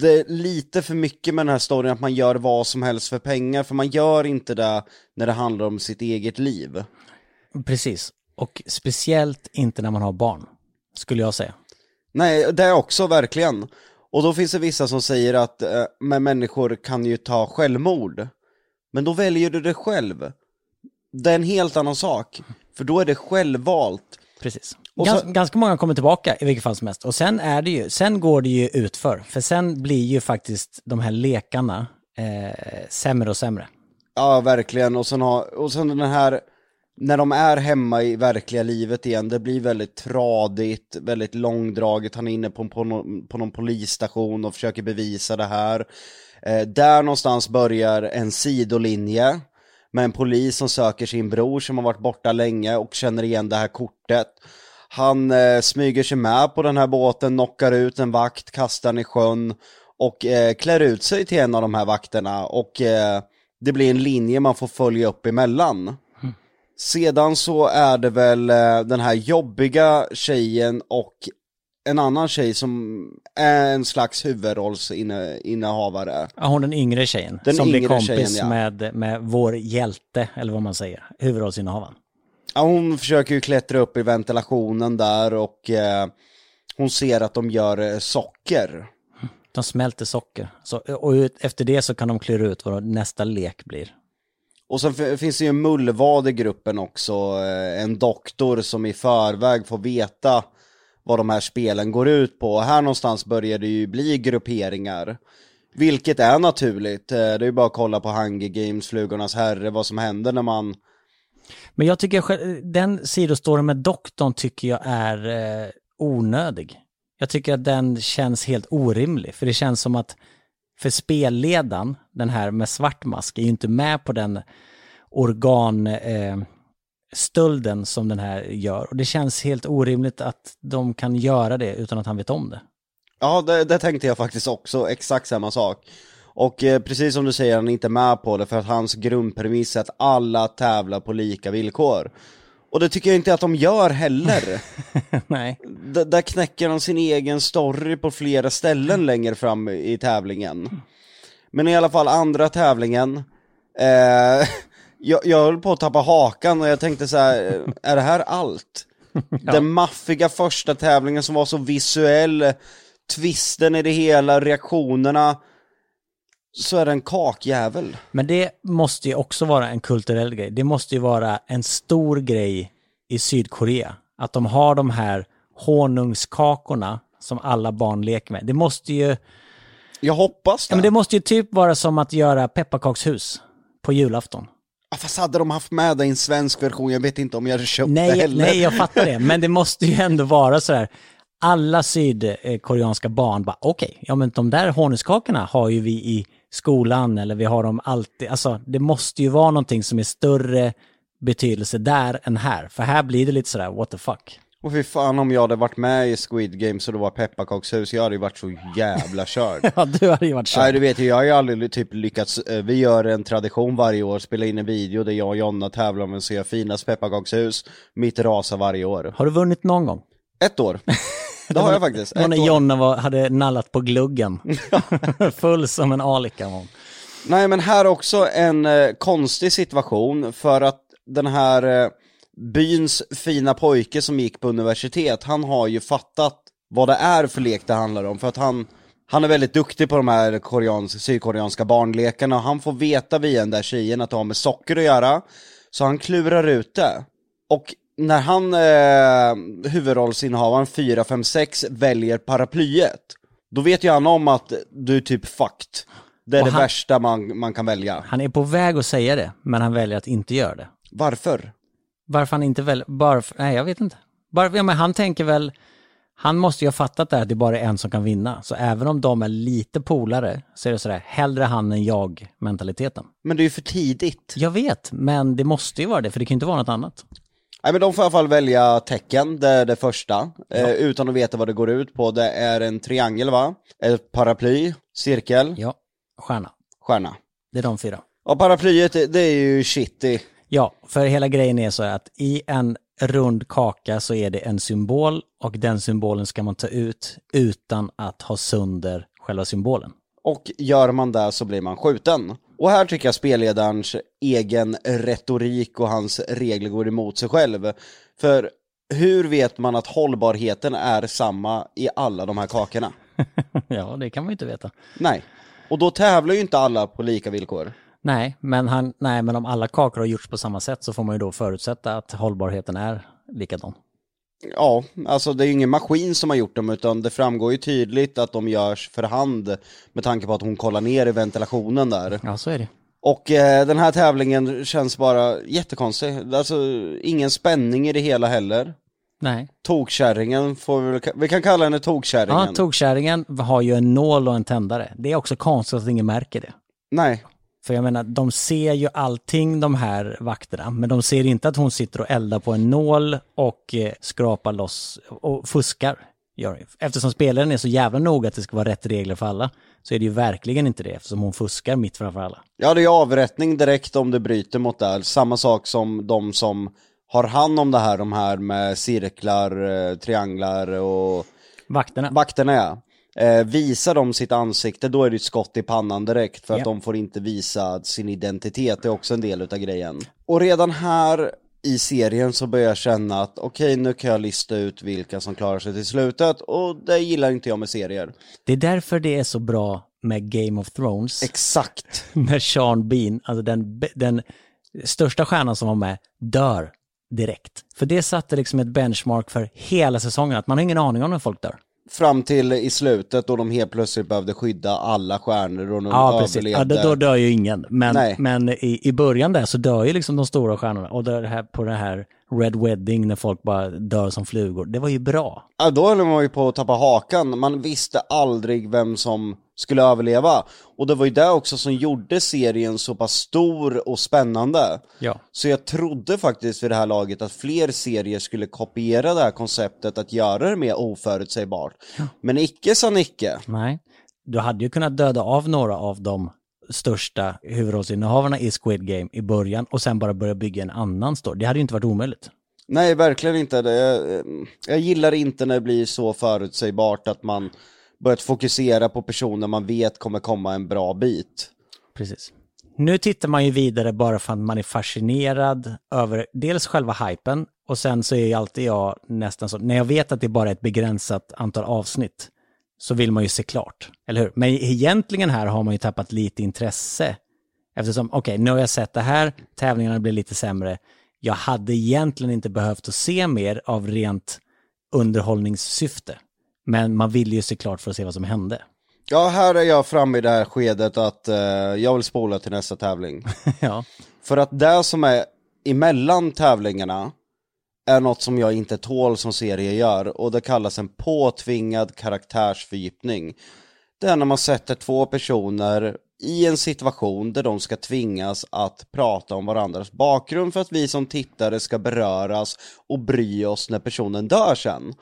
Det är lite för mycket med den här storyn att man gör vad som helst för pengar, för man gör inte det när det handlar om sitt eget liv. Precis. Och speciellt inte när man har barn, skulle jag säga. Nej, det är också verkligen. Och då finns det vissa som säger att eh, men människor kan ju ta självmord. Men då väljer du det själv. Det är en helt annan sak. För då är det självvalt. Precis. Gans, så- Ganska många kommer tillbaka i vilket fall som helst. Och sen är det ju, sen går det ju utför. För sen blir ju faktiskt de här lekarna eh, sämre och sämre. Ja, verkligen. Och sen, har, och sen den här, när de är hemma i verkliga livet igen, det blir väldigt tradigt, väldigt långdraget. Han är inne på, på, någon, på någon polisstation och försöker bevisa det här. Eh, där någonstans börjar en sidolinje med en polis som söker sin bror som har varit borta länge och känner igen det här kortet. Han eh, smyger sig med på den här båten, knockar ut en vakt, kastar den i sjön och eh, klär ut sig till en av de här vakterna och eh, det blir en linje man får följa upp emellan. Sedan så är det väl eh, den här jobbiga tjejen och en annan tjej som är en slags huvudrollsinnehavare. Ja, hon den yngre tjejen. Den som blir yngre kompis tjejen, ja. med, med vår hjälte, eller vad man säger. Huvudrollsinnehavaren. Ja, hon försöker ju klättra upp i ventilationen där och eh, hon ser att de gör eh, socker. De smälter socker. Så, och efter det så kan de klura ut vad nästa lek blir. Och sen finns det ju en mullvad i gruppen också, eh, en doktor som i förväg får veta vad de här spelen går ut på. Och här någonstans börjar det ju bli grupperingar. Vilket är naturligt, Eh, det är ju bara att kolla på Hunger Games, Flugornas herre, vad som händer när man... Men jag tycker, själv- den sidostoryn med doktorn tycker jag är eh, onödig. Jag tycker att den känns helt orimlig, för det känns som att för spelledaren, den här med svart mask, är ju inte med på den organ eh, stölden som den här gör. Och det känns helt orimligt att de kan göra det utan att han vet om det. Ja, det, det tänkte jag faktiskt också, exakt samma sak. Och eh, precis som du säger, han är inte med på det för att hans grundpremiss är att alla tävlar på lika villkor. Och det tycker jag inte att de gör heller. Nej. D- där knäcker han sin egen story på flera ställen längre fram i tävlingen. Men i alla fall andra tävlingen, eh, jag, jag höll på att tappa hakan och jag tänkte så här: eh, är det här allt? Den maffiga första tävlingen som var så visuell, twisten i det hela, reaktionerna, så är det en kakjävel. Men det måste ju också vara en kulturell grej. Det måste ju vara en stor grej i Sydkorea. Att de har de här honungskakorna som alla barn leker med. Det måste ju, Jag hoppas det. ja, men det måste ju typ vara som att göra pepparkakshus på julafton. Ja, Fast hade de haft med det i en svensk version, jag vet inte om jag hade köpt det Nej, heller. nej, jag fattar det. Men det måste ju ändå vara så här. Alla sydkoreanska barn bara, okej, ja men de där honungskakorna har ju vi i skolan eller vi har dem alltid. Alltså, det måste ju vara någonting som är större betydelse där än här. För här blir det lite sådär, what the fuck. Och fy fan om jag hade varit med i Squid Game så det var pepparkakshus, jag hade ju varit så jävla körd. Ja, du hade ju varit Nej körd. du vet ju, jag har ju aldrig typ lyckats, eh, vi gör en tradition varje år, spela in en video där jag och Jonna tävlar om vem som gör finast pepparkakshus, mitt rasar varje år. Har du vunnit någon gång? Ett år. Det har jag faktiskt, ett när. Jonna var, hade nallat på gluggen. Full som en alika var hon. Nej men här också en eh, konstig situation för att den här eh, byns fina pojke som gick på universitet, han har ju fattat vad det är för lek det handlar om för att han han är väldigt duktig på de här koreans, sydkoreanska barnlekarna och han får veta via den där tjejen att det har med socker att göra. Så han klurar ut det. Och när han, eh, huvudrollsinnehavaren 456, väljer paraplyet, då vet ju han om att du är typ fucked. Det är Och det han- värsta man, man kan välja. Han är på väg att säga det, men han väljer att inte göra det. Varför? Varför han inte väljer, bara, för- nej jag vet inte. Bara, ja, men han tänker väl, han måste ju ha fattat det här att det bara är en som kan vinna. Så även om de är lite polare så är det sådär, hellre han än jag mentaliteten. Men det är ju för tidigt. Jag vet, men det måste ju vara det, för det kan ju inte vara något annat. Nej men de får i alla fall välja tecken, det är det första. Eh, utan att veta vad det går ut på. Det är en triangel va? Ett paraply, cirkel, Ja, stjärna. stjärna. Det är de fyra. Ja paraplyet, det- det är ju shitty. Ja, för hela grejen är så att i en rund kaka så är det en symbol och den symbolen ska man ta ut utan att ha sönder själva symbolen. Och gör man det så blir man skjuten. Och här tycker jag spelledarens egen retorik och hans regler går emot sig själv. För hur vet man att hållbarheten är samma i alla de här kakorna? ja, det kan man ju inte veta. Nej. Och då tävlar ju inte alla på lika villkor. Nej men, han, nej, men om alla kakor har gjorts på samma sätt så får man ju då förutsätta att hållbarheten är likadan. Ja, alltså det är ju ingen maskin som har gjort dem utan det framgår ju tydligt att de görs för hand med tanke på att hon kollar ner i ventilationen där. Ja, så är det. Och eh, den här tävlingen känns bara jättekonstig. Alltså ingen spänning i det hela heller. Nej. Tokkärringen får vi väl, vi kan kalla henne tokkärringen. Ja, tokkärringen har ju en nål och en tändare. Det är också konstigt att ingen märker det. Nej, För jag menar, de ser ju allting de här vakterna, men de ser inte att hon sitter och eldar på en nål och eh, skrapar loss och fuskar. Ju. Eftersom spelaren är så jävla noga att det ska vara rätt regler för alla, så är det ju verkligen inte det, eftersom hon fuskar mitt framför alla. ja det är avrättning direkt om du bryter mot det här. Samma sak som de som har hand om det här, de här med cirklar, eh, trianglar och Vakterna. vakterna ja. Eh, visar de sitt ansikte då är det ett skott i pannan direkt för att Ja. de får inte visa sin identitet, det är också en del utav grejen. Och redan här i serien så börjar jag känna att okej nu kan jag lista ut vilka som klarar sig till slutet och det gillar inte jag med serier. Det är därför det är så bra med Game of Thrones, Exakt. när Sean Bean, alltså den, den största stjärnan som var med, dör direkt. För det satte liksom ett benchmark för hela säsongen, att man har ingen aning om när folk dör. Fram till i slutet då de helt plötsligt behövde skydda alla stjärnor och de Ja, precis. Ja, överlevde. då, då dör ju ingen. Men, Nej. men i, i början där så dör ju liksom de stora stjärnorna. Och det här, på det här Red Wedding när folk bara dör som flugor. Det var ju bra. Ja, då höll man ju på att tappa hakan. Man visste aldrig vem som skulle överleva. Och det var ju det också som gjorde serien så pass stor och spännande. Ja. Så jag trodde faktiskt vid det här laget att fler serier skulle kopiera det här konceptet att göra det mer oförutsägbart. Men icke sa Nicke. Nej. Du hade ju kunnat döda av några av de största huvudrollsinnehavarna i Squid Game i början och sen bara börja bygga en annan story. Det hade ju inte varit omöjligt. Nej, verkligen inte. Det, jag gillar inte när det blir så förutsägbart att man börjat fokusera på personer man vet kommer komma en bra bit. Precis. Nu tittar man ju vidare bara för att man är fascinerad över dels själva hypen och sen så är ju alltid jag nästan så, när jag vet att det bara är ett begränsat antal avsnitt så vill man ju se klart, eller hur? Men egentligen här har man ju tappat lite intresse eftersom, okej, nu har jag sett det här, tävlingarna blir lite sämre. Jag hade egentligen inte behövt att se mer av rent underhållningssyfte. Men man vill ju se klart för att se vad som hände. Ja, här är jag framme i det här skedet att eh, jag vill spola till nästa tävling. ja. För att det som är emellan tävlingarna är något som jag inte tål som serie gör och det kallas en påtvingad karaktärsfördjupning. Det är när man sätter två personer i en situation där de ska tvingas att prata om varandras bakgrund för att vi som tittare ska beröras och bry oss när personen dör sen.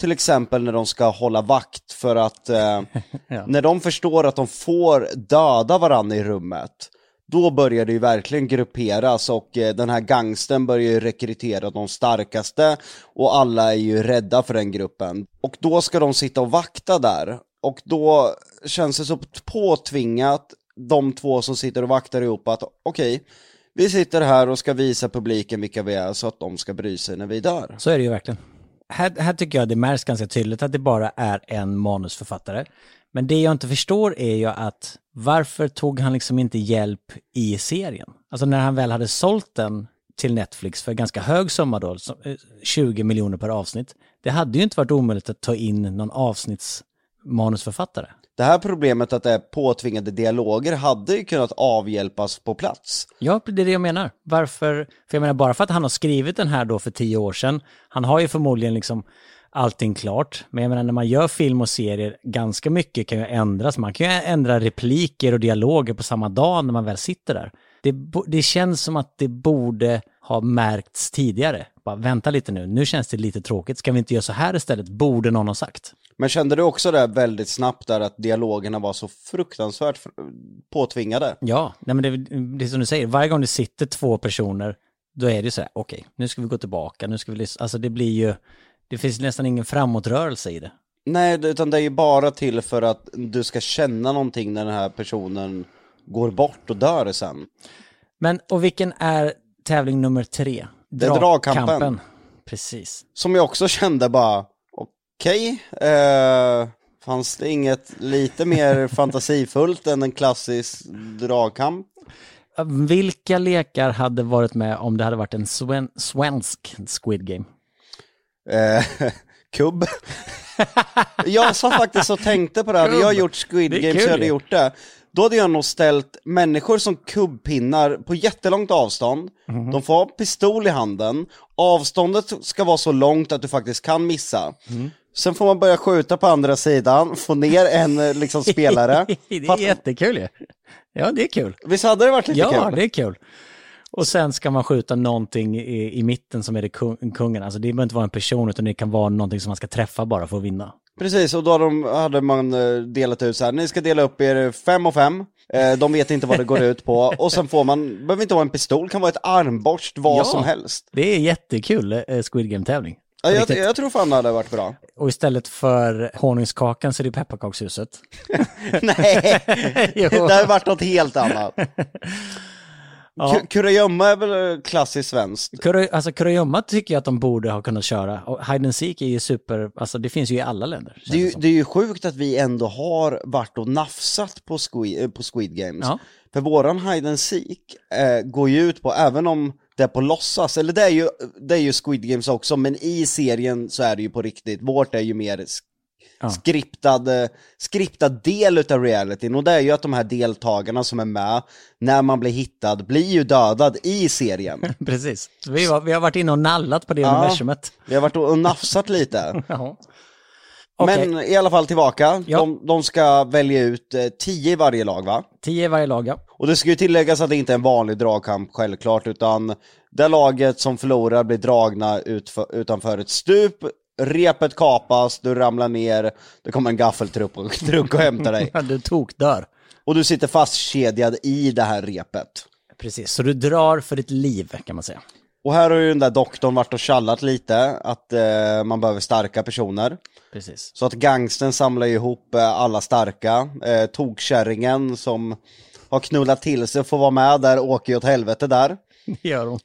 Till exempel när de ska hålla vakt för att eh, Ja. när de förstår att de får döda varandra i rummet då börjar det ju verkligen grupperas och eh, den här gangsten börjar ju rekrytera de starkaste och alla är ju rädda för den gruppen. Och då ska de sitta och vakta där och då känns det så påtvingat de två som sitter och vaktar ihop att okej, vi sitter här och ska visa publiken vilka vi är så att de ska bry sig när vi dör. Så är det ju verkligen. Här, här tycker jag det märks ganska tydligt att det bara är en manusförfattare. Men det jag inte förstår är ju att varför tog han liksom inte hjälp i serien? Alltså när han väl hade sålt den till Netflix för ganska hög summa då, 20 eh, miljoner per avsnitt. Det hade ju inte varit omöjligt att ta in någon avsnittsmanusförfattare. Det här problemet att det är påtvingade dialoger hade ju kunnat avhjälpas på plats. Ja, det är det jag menar. Varför? För jag menar, bara för att han har skrivit den här då för tio år sedan, han har ju förmodligen liksom allting klart. Men jag menar, när man gör film och serier, ganska mycket kan ju ändras. Man kan ju ändra repliker och dialoger på samma dag när man väl sitter där. Det, det känns som att det borde ha märkts tidigare. Bara vänta lite nu, nu känns det lite tråkigt. Ska vi inte göra så här istället? Borde någon ha sagt. Men kände du också det väldigt snabbt där att dialogerna var så fruktansvärt fr- påtvingade? Ja, nej men det, det är som du säger, varje gång det sitter två personer, då är det ju så här, okej, nu ska vi gå tillbaka, nu ska vi lyssna. Alltså det blir ju, det finns nästan ingen framåtrörelse i det. Nej, utan det är ju bara till för att du ska känna någonting när den här personen går bort och dör sen. Men, och vilken är tävling nummer tre? Det är dragkampen. Precis. Som jag också kände bara, okej, eh, fanns det inget lite mer fantasifullt än en klassisk dragkamp? Vilka lekar hade varit med om det hade varit en sven, svensk Squid Game? Eh, kubb. jag sa faktiskt och tänkte på det, hade jag gjort Squid Game kul så hade jag gjort det. Då hade jag nog ställt människor som kubbpinnar på jättelångt avstånd, Mhm. de får ha pistol i handen, avståndet ska vara så långt att du faktiskt kan missa. Mhm. Sen får man börja skjuta på andra sidan, få ner en eh, liksom spelare. det är Fatt- jättekul ju. Ja, det är kul. Visst hade det varit lite Ja, kul? det är kul. Och sen ska man skjuta någonting i, i mitten som är det kung, kungen. Alltså det behöver inte vara en person utan det kan vara någonting som man ska träffa bara för att vinna. Precis, och då hade, de, hade man eh, delat ut så här, ni ska dela upp er fem och fem, eh, de vet inte vad det går ut på, och sen får man, behöver inte vara en pistol, kan vara ett armborst, vad Ja. som helst. Det är jättekul eh, Squid Game-tävling. Ja, jag, jag tror fan det hade varit bra. Och istället för honungskakan så är det pepparkakshuset. Nej, det hade varit något helt annat. Ja. Ku- Kurragömma är väl klassiskt svenskt? Alltså kurragömma tycker jag att de borde ha kunnat köra. Och hide and seek är ju super, alltså det finns ju i alla länder. Det är, ju, som. det är ju sjukt att vi ändå har varit och nafsat på Squid, eh, på Squid Games. Ja. För våran hide and seek eh, går ju ut på, även om det på låtsas, eller det är, ju, det är ju Squid Games också, men i serien så är det ju på riktigt. Vårt är ju mer Ja. skriptad, eh, skriptad del utav realityn, och det är ju att de här deltagarna som är med, när man blir hittad, blir ju dödad i serien. Precis. Vi, var, vi har varit inne och nallat på det Ja. universumet. Vi har varit och nafsat lite. Ja. Men i alla fall tillbaka, Ja. de, de ska välja ut eh, tio i varje lag va? tio i varje lag, ja. Och det ska ju tilläggas att det inte är en vanlig dragkamp självklart, utan det laget som förlorar blir dragna utför, utanför ett stup, repet kapas, du ramlar ner, det kommer en gaffeltruck och, truck och hämtar dig. Ja, Du tokdör. Och du sitter fastkedjad i det här repet. Precis, så du drar för ditt liv kan man säga. Och här har ju den där doktorn varit och tjallat lite, att eh, man behöver starka personer. Precis. Så att gangsten samlar ihop eh, alla starka, eh, tokkärringen som har knullat till sig får vara med där, åker ju åt helvete där. Det gör hon.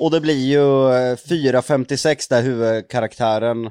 Och det blir ju eh, 4.56 där huvudkaraktären,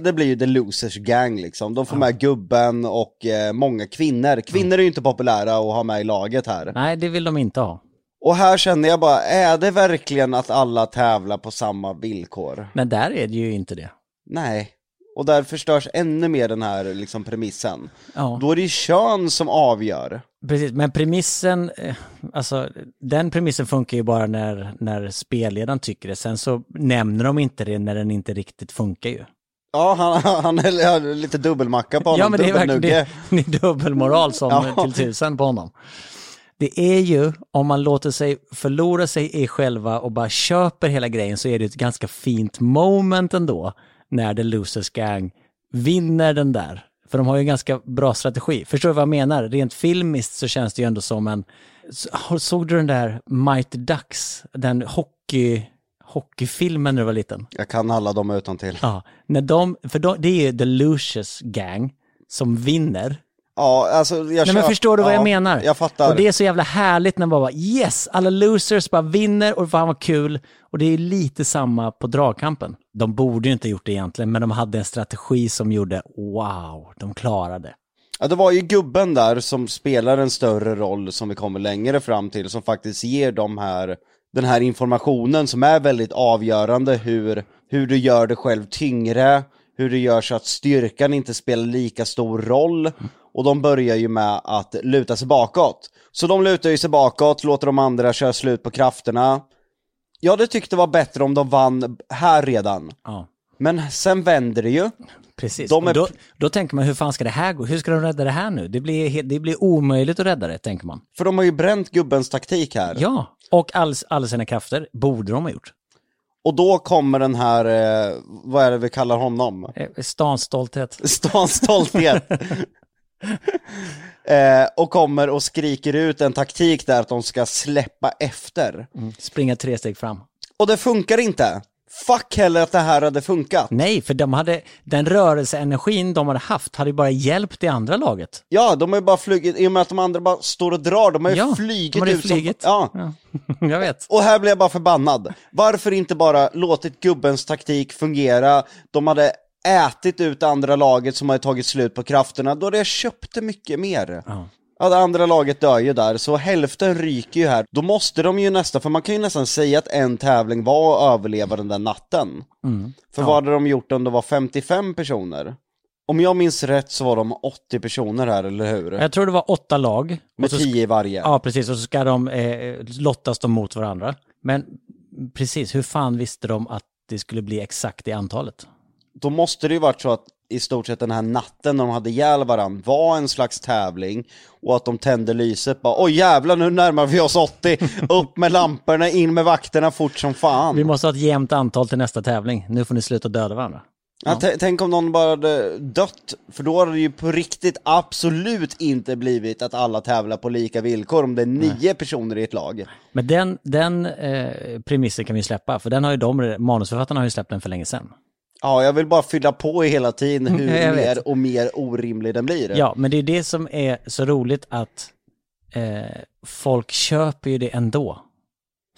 det- blir ju the losers gang liksom. De får med gubben och eh, många kvinnor. Kvinnor är ju inte populära att ha med i laget här. Nej, det vill de inte ha. Och här känner jag bara, är det verkligen att alla tävlar på samma villkor? Men där är det ju inte det. Nej. Och där förstörs ännu mer den här liksom premissen. Ja, Då är det ju kön som avgör. precis. Men premissen, eh, alltså den premissen funkar ju bara när, när spelledaren tycker det. Sen så nämner de inte det när den inte riktigt funkar ju. Ja, han, han är lite dubbelmacka på honom, Ja, men det är verkligen det, det är dubbelmoral som Ja. till tusen på honom. Det är ju, om man låter sig förlora sig i själva och bara köper hela grejen så är det ett ganska fint moment ändå när The Losers Gang vinner den där. För de har ju en ganska bra strategi. Förstår du vad jag menar? Rent filmiskt så känns det ju ändå som en... Så- Såg du den där Mighty Ducks? Den hockey, hockeyfilmen när du var liten? Jag kan alla dem utan till. Ja, när de, för de, det är ju The Lucius Gang som vinner. Ja, alltså jag Nej men kör- förstår du vad ja, jag menar? Jag fattar. Och det är så jävla härligt när man bara yes, alla losers bara vinner och fan vad kul. Och det är lite samma på dragkampen. De borde ju inte ha gjort det egentligen, men de hade en strategi som gjorde wow, de klarade. Ja, det var ju gubben där som spelar en större roll som vi kommer längre fram till, som faktiskt ger de här, den här informationen som är väldigt avgörande hur, hur du gör dig själv tyngre, hur du gör så att styrkan inte spelar lika stor roll. Och de börjar ju med att luta sig bakåt. Så de lutar ju sig bakåt, låter de andra köra slut på krafterna. Jag hade tyckt det var bättre om de vann här redan. Ja, Men sen vänder det ju. precis. De är då, då tänker man, hur fan ska det här gå? Hur ska de rädda det här nu? Det blir, det blir omöjligt att rädda det, tänker man. För de har ju bränt gubbens taktik här. Ja, och all, alla sina krafter borde de ha gjort. Och då kommer den här, eh, vad är det vi kallar honom? Eh, Stans stolthet. Stans stolthet. eh, och kommer och skriker ut en taktik där att de ska släppa efter. Springa tre steg fram. Och det funkar inte. Fuck heller att det här hade funkat. Nej, för de hade, den rörelseenergin de hade haft hade ju bara hjälpt det andra laget. Ja, de har ju bara flugit, i och med att de andra bara står och drar, de har ju Ja, flygit de hade ut flugit. som... Ja. Ja. Jag vet. Och här blev jag bara förbannad. Varför inte bara låtit gubbens taktik fungera? De hade ätit ut andra laget som hade tagit slut på krafterna, då hade det mycket mer. Ja. Ja, det andra laget dör ju där, så hälften ryker ju här. Då måste de ju nästan, för man kan ju nästan säga att en tävling var att överleva den där natten. Mm. För vad hade de gjort om det var 55 personer? Om jag minns rätt så var de 80 personer här, eller hur? Jag tror det var åtta lag. Med så 10 i varje. Ja, precis. Och så ska de eh, lottas de mot varandra. Men precis, hur fan visste de att det skulle bli exakt i antalet? Då måste det ju varit så att i stort sett den här natten när de hade ihjäl varandra var en slags tävling och att de tände lyset bara oj jävlar nu närmar vi oss 80, upp med lamporna, in med vakterna fort som fan. Vi måste ha ett jämnt antal till nästa tävling. Nu får ni sluta döda varandra. Ja, t- tänk om någon bara hade dött, för då hade det ju på riktigt absolut inte blivit att alla tävlar på lika villkor om det är nio personer i ett lag. Men den, den eh, premissen kan vi släppa, för den har ju de, manusförfattarna har ju släppt den för länge sedan. Ja, jag vill bara fylla på hela tiden hur jag vet. mer och mer orimlig den blir. Ja, men det är det som är så roligt att eh, folk köper ju det ändå.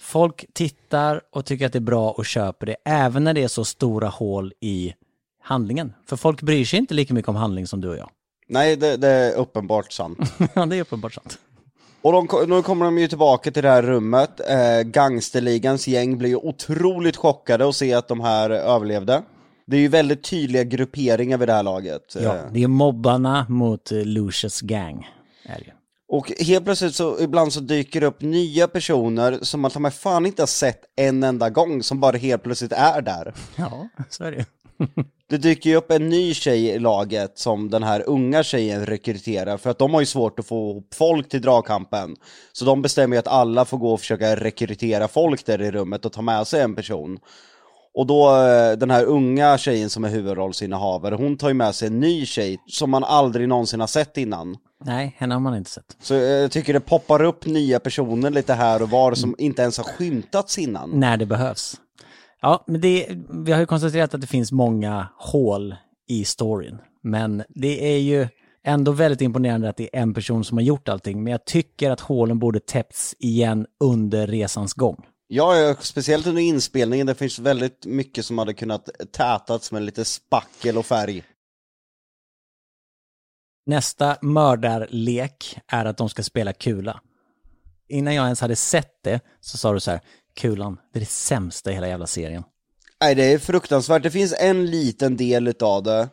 Folk tittar och tycker att det är bra och köper det, även när det är så stora hål i handlingen. För folk bryr sig inte lika mycket om handling som du och jag. Nej, det, det är uppenbart sant. Ja, det är uppenbart sant. Och de, nu kommer de ju tillbaka till det här rummet. Eh, gangsterligans gäng blir ju otroligt chockade att se att de här överlevde. Det är ju väldigt tydliga grupperingar vid det här laget. Ja, Eh, det är mobbarna mot eh, Lucius gang. Är det och helt plötsligt så ibland så dyker det upp nya personer som man ta mig fan inte har sett en enda gång, som bara helt plötsligt är där. Ja, så är det. Det dyker ju upp en ny tjej i laget som den här unga tjejen rekryterar för att de har ju svårt att få ihop folk till dragkampen. Så de bestämmer ju att alla får gå och försöka rekrytera folk där i rummet och ta med sig en person. Och då, eh, den här unga tjejen som är huvudrollsinnehavare, hon tar ju med sig en ny tjej som man aldrig någonsin har sett innan. Nej, henne har man inte sett. Så eh, jag tycker det poppar upp nya personer lite här och var som inte ens har skymtats innan. När det behövs. Ja, men det, vi har ju konstaterat att det finns många hål i storyn. Men det är ju ändå väldigt imponerande att det är en person som har gjort allting. Men jag tycker att hålen borde täppts igen under resans gång. Ja, speciellt under inspelningen, det finns väldigt mycket som hade kunnat tätats med lite spackel och färg. Nästa mördarlek är att de ska spela kula. Innan jag ens hade sett det så sa du så här, kulan, det är det sämsta i hela jävla serien. Nej, det är fruktansvärt. Det finns en liten del utav det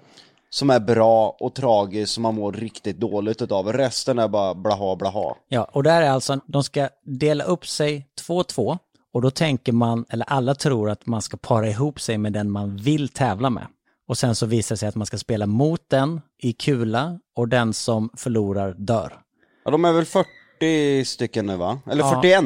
som är bra och tragisk som man mår riktigt dåligt utav. Resten är bara blaha blaha. Ja, och där är alltså, de ska dela upp sig 2-2 och då tänker man, eller alla tror att man ska para ihop sig med den man vill tävla med. Och sen så visar det sig att man ska spela mot den i kula och den som förlorar dör. Ja, de är väl 40 stycken nu va? Eller Ja. 41?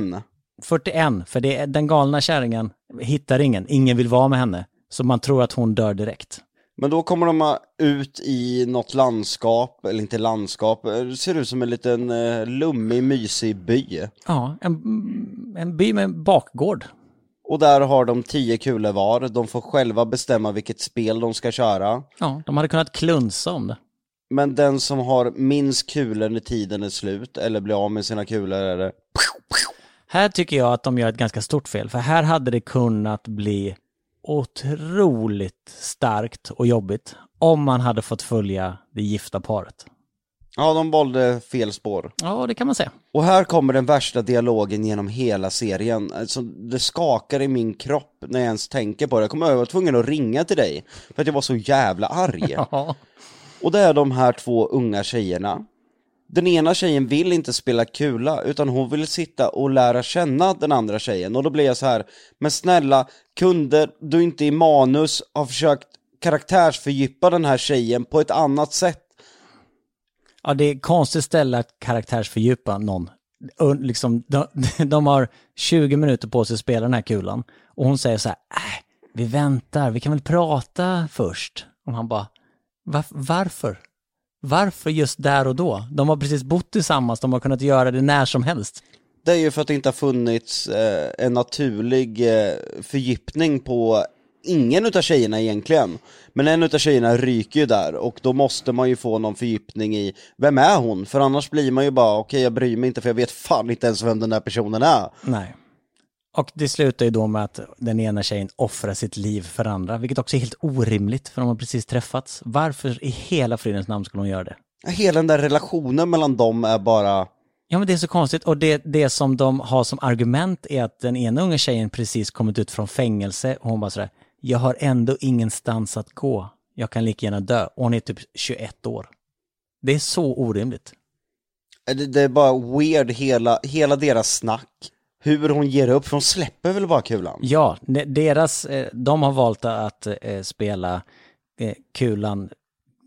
41, för det är, den galna kärringen hittar ingen, ingen vill vara med henne. Så man tror att hon dör direkt. Men då kommer de ut i något landskap, eller inte landskap, det ser ut som en liten eh, lummig, mysig by. Ja, en, en by med bakgård. Och där har de 10 kulor var, de får själva bestämma vilket spel de ska köra. Ja, de hade kunnat klunsa om det. Men den som har minst kulor när tiden är slut, eller blir av med sina kulor, är det Här tycker jag att de gör ett ganska stort fel, för här hade det kunnat bli otroligt starkt och jobbigt om man hade fått följa det gifta paret. Ja, de valde fel spår. Ja, det kan man säga. Och här kommer den värsta dialogen genom hela serien. Alltså, det skakar i min kropp när jag ens tänker på det. Jag kommer ihåg att jag var tvungen att ringa till dig, för att jag var så jävla arg. Ja. Och det är de här två unga tjejerna. Den ena tjejen vill inte spela kula, utan hon vill sitta och lära känna den andra tjejen. Och då blir jag så här, men snälla, kunde du inte i manus ha försökt karaktärsfördjupa den här tjejen på ett annat sätt? Ja, det är konstigt ställe att karaktärsfördjupa någon. Liksom, de, de har 20 minuter på sig att spela den här kulan. Och hon säger så här, äh, vi väntar, vi kan väl prata först. Och han bara, varför? Varför just där och då? De har precis bott tillsammans, de har kunnat göra det när som helst. Det är ju för att det inte har funnits eh, en naturlig eh, fördjupning på ingen utav tjejerna egentligen. Men en utav tjejerna ryker ju där och då måste man ju få någon fördjupning i, vem är hon? För annars blir man ju bara, okej jag bryr mig inte för jag vet fan inte ens vem den där personen är. Nej. Och det slutar ju då med att den ena tjejen offrar sitt liv för andra, vilket också är helt orimligt, för de har precis träffats. Varför i hela fridens namn skulle hon göra det? Hela den där relationen mellan dem är bara, Ja men det är så konstigt och det, det som de har som argument är att den ena unga tjejen precis kommit ut från fängelse och hon bara sådär, jag har ändå ingenstans att gå, jag kan lika gärna dö. Och hon är typ 21 år. Det är så orimligt. det, det är bara weird hela, hela deras snack. Hur hon ger upp, för hon släpper väl bara kulan? Ja, deras, eh, de har valt att eh, spela eh, kulan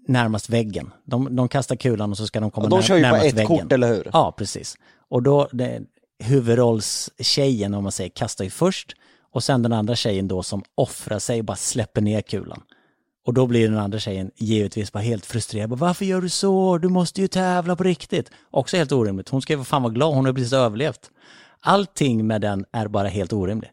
närmast väggen. De, de kastar kulan och så ska de komma De när, kör ju på närmast ett väggen. kort, eller hur? Ja, precis. Och då, det, huvudrollstjejen, om man säger, kastar ju först och sen den andra tjejen då som offrar sig och bara släpper ner kulan. Och då blir den andra tjejen givetvis bara helt frustrerad. Bara, Varför gör du så? Du måste ju tävla på riktigt. Också helt orimligt. Hon ska ju fan vara glad, hon har precis överlevt. Allting med den är bara helt orimligt.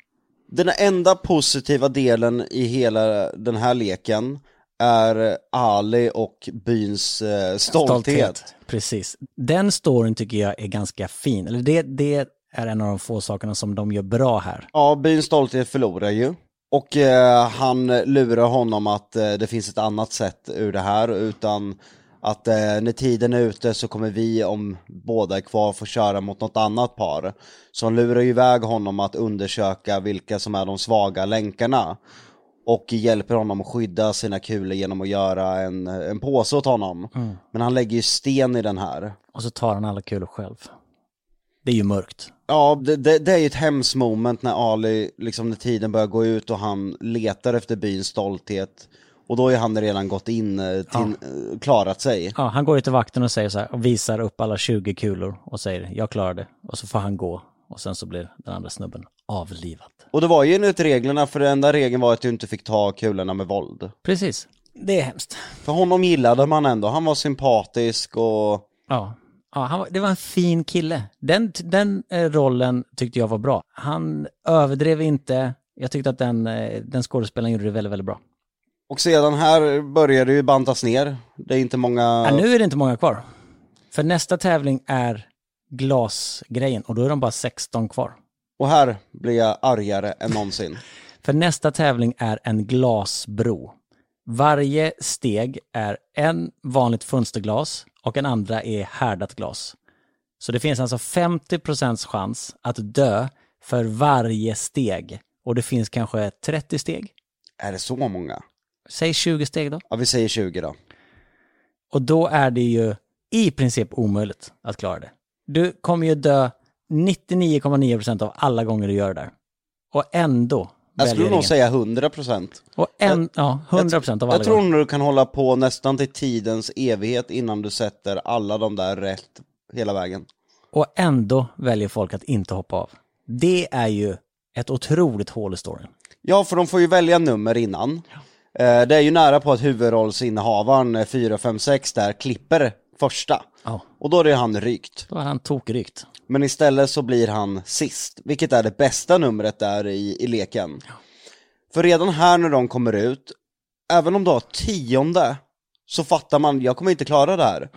Den enda positiva delen i hela den här leken är Ali och byns eh, stolthet. Precis. Den storyn tycker jag är ganska fin. Eller det, det är en av de få sakerna som de gör bra här. Ja, byns stolthet förlorar ju. Och eh, han lurar honom att eh, det finns ett annat sätt ur det här, utan att eh, när tiden är ute så kommer vi, om båda är kvar, få köra mot något annat par. Så han lurar ju iväg honom att undersöka vilka som är de svaga länkarna. Och hjälper honom att skydda sina kulor genom att göra en, en påse åt honom. Men han lägger ju sten i den här. Och så tar han alla kulor själv. Det är ju mörkt. Ja, det, det, det är ju ett hemskt moment när Ali, liksom när tiden börjar gå ut och han letar efter byns stolthet. Och då är han redan gått in, eh, till, eh, klarat sig. Ja, han går ju till vakten och säger så här och visar upp alla 20 kulor och säger jag klarar det. Och så får han gå och sen så blir den andra snubben avlivad. Och det var ju enligt reglerna, för den enda regeln var att du inte fick ta kulorna med våld. Precis. Det är hemskt. För honom gillade man ändå, han var sympatisk och... Ja, ja han var, det var en fin kille. Den, den eh, rollen tyckte jag var bra. Han överdrev inte. Jag tyckte att den, den skådespelaren gjorde det väldigt, väldigt bra. Och sedan här börjar det ju bantas ner. Det är inte många... Ja, nu är det inte många kvar. För nästa tävling är glasgrejen och då är de bara 16 kvar. Och här blir jag argare än någonsin. För nästa tävling är en glasbro. Varje steg är en vanligt fönsterglas och en andra är härdat glas. Så det finns alltså 50% chans att dö för varje steg. Och det finns kanske 30 steg. är det så många? Säg 20 steg då. Ja, vi säger 20 då. Och då är det ju i princip omöjligt att klara det. Du kommer ju dö 99,9% av alla gånger du gör det där. Och ändå Jag skulle nog säga 100 procent. Och en, ja, 100% av alla Jag tror nog du kan hålla på nästan till tidens evighet innan du sätter alla de där rätt hela vägen. Och ändå väljer folk att inte hoppa av. Det är ju ett otroligt hål i storyn. Ja, för de får ju välja nummer innan. Eh, Det är ju nära på att huvudrollsinnehavaren eh, 4, 5, 6 där klipper första. Ja, Och då är det han rykt. då har han tokrykt. Men istället så blir han sist, vilket är det bästa numret där i, i leken. För redan här när de kommer ut, även om du har tionde, så fattar man, jag kommer inte klara det här.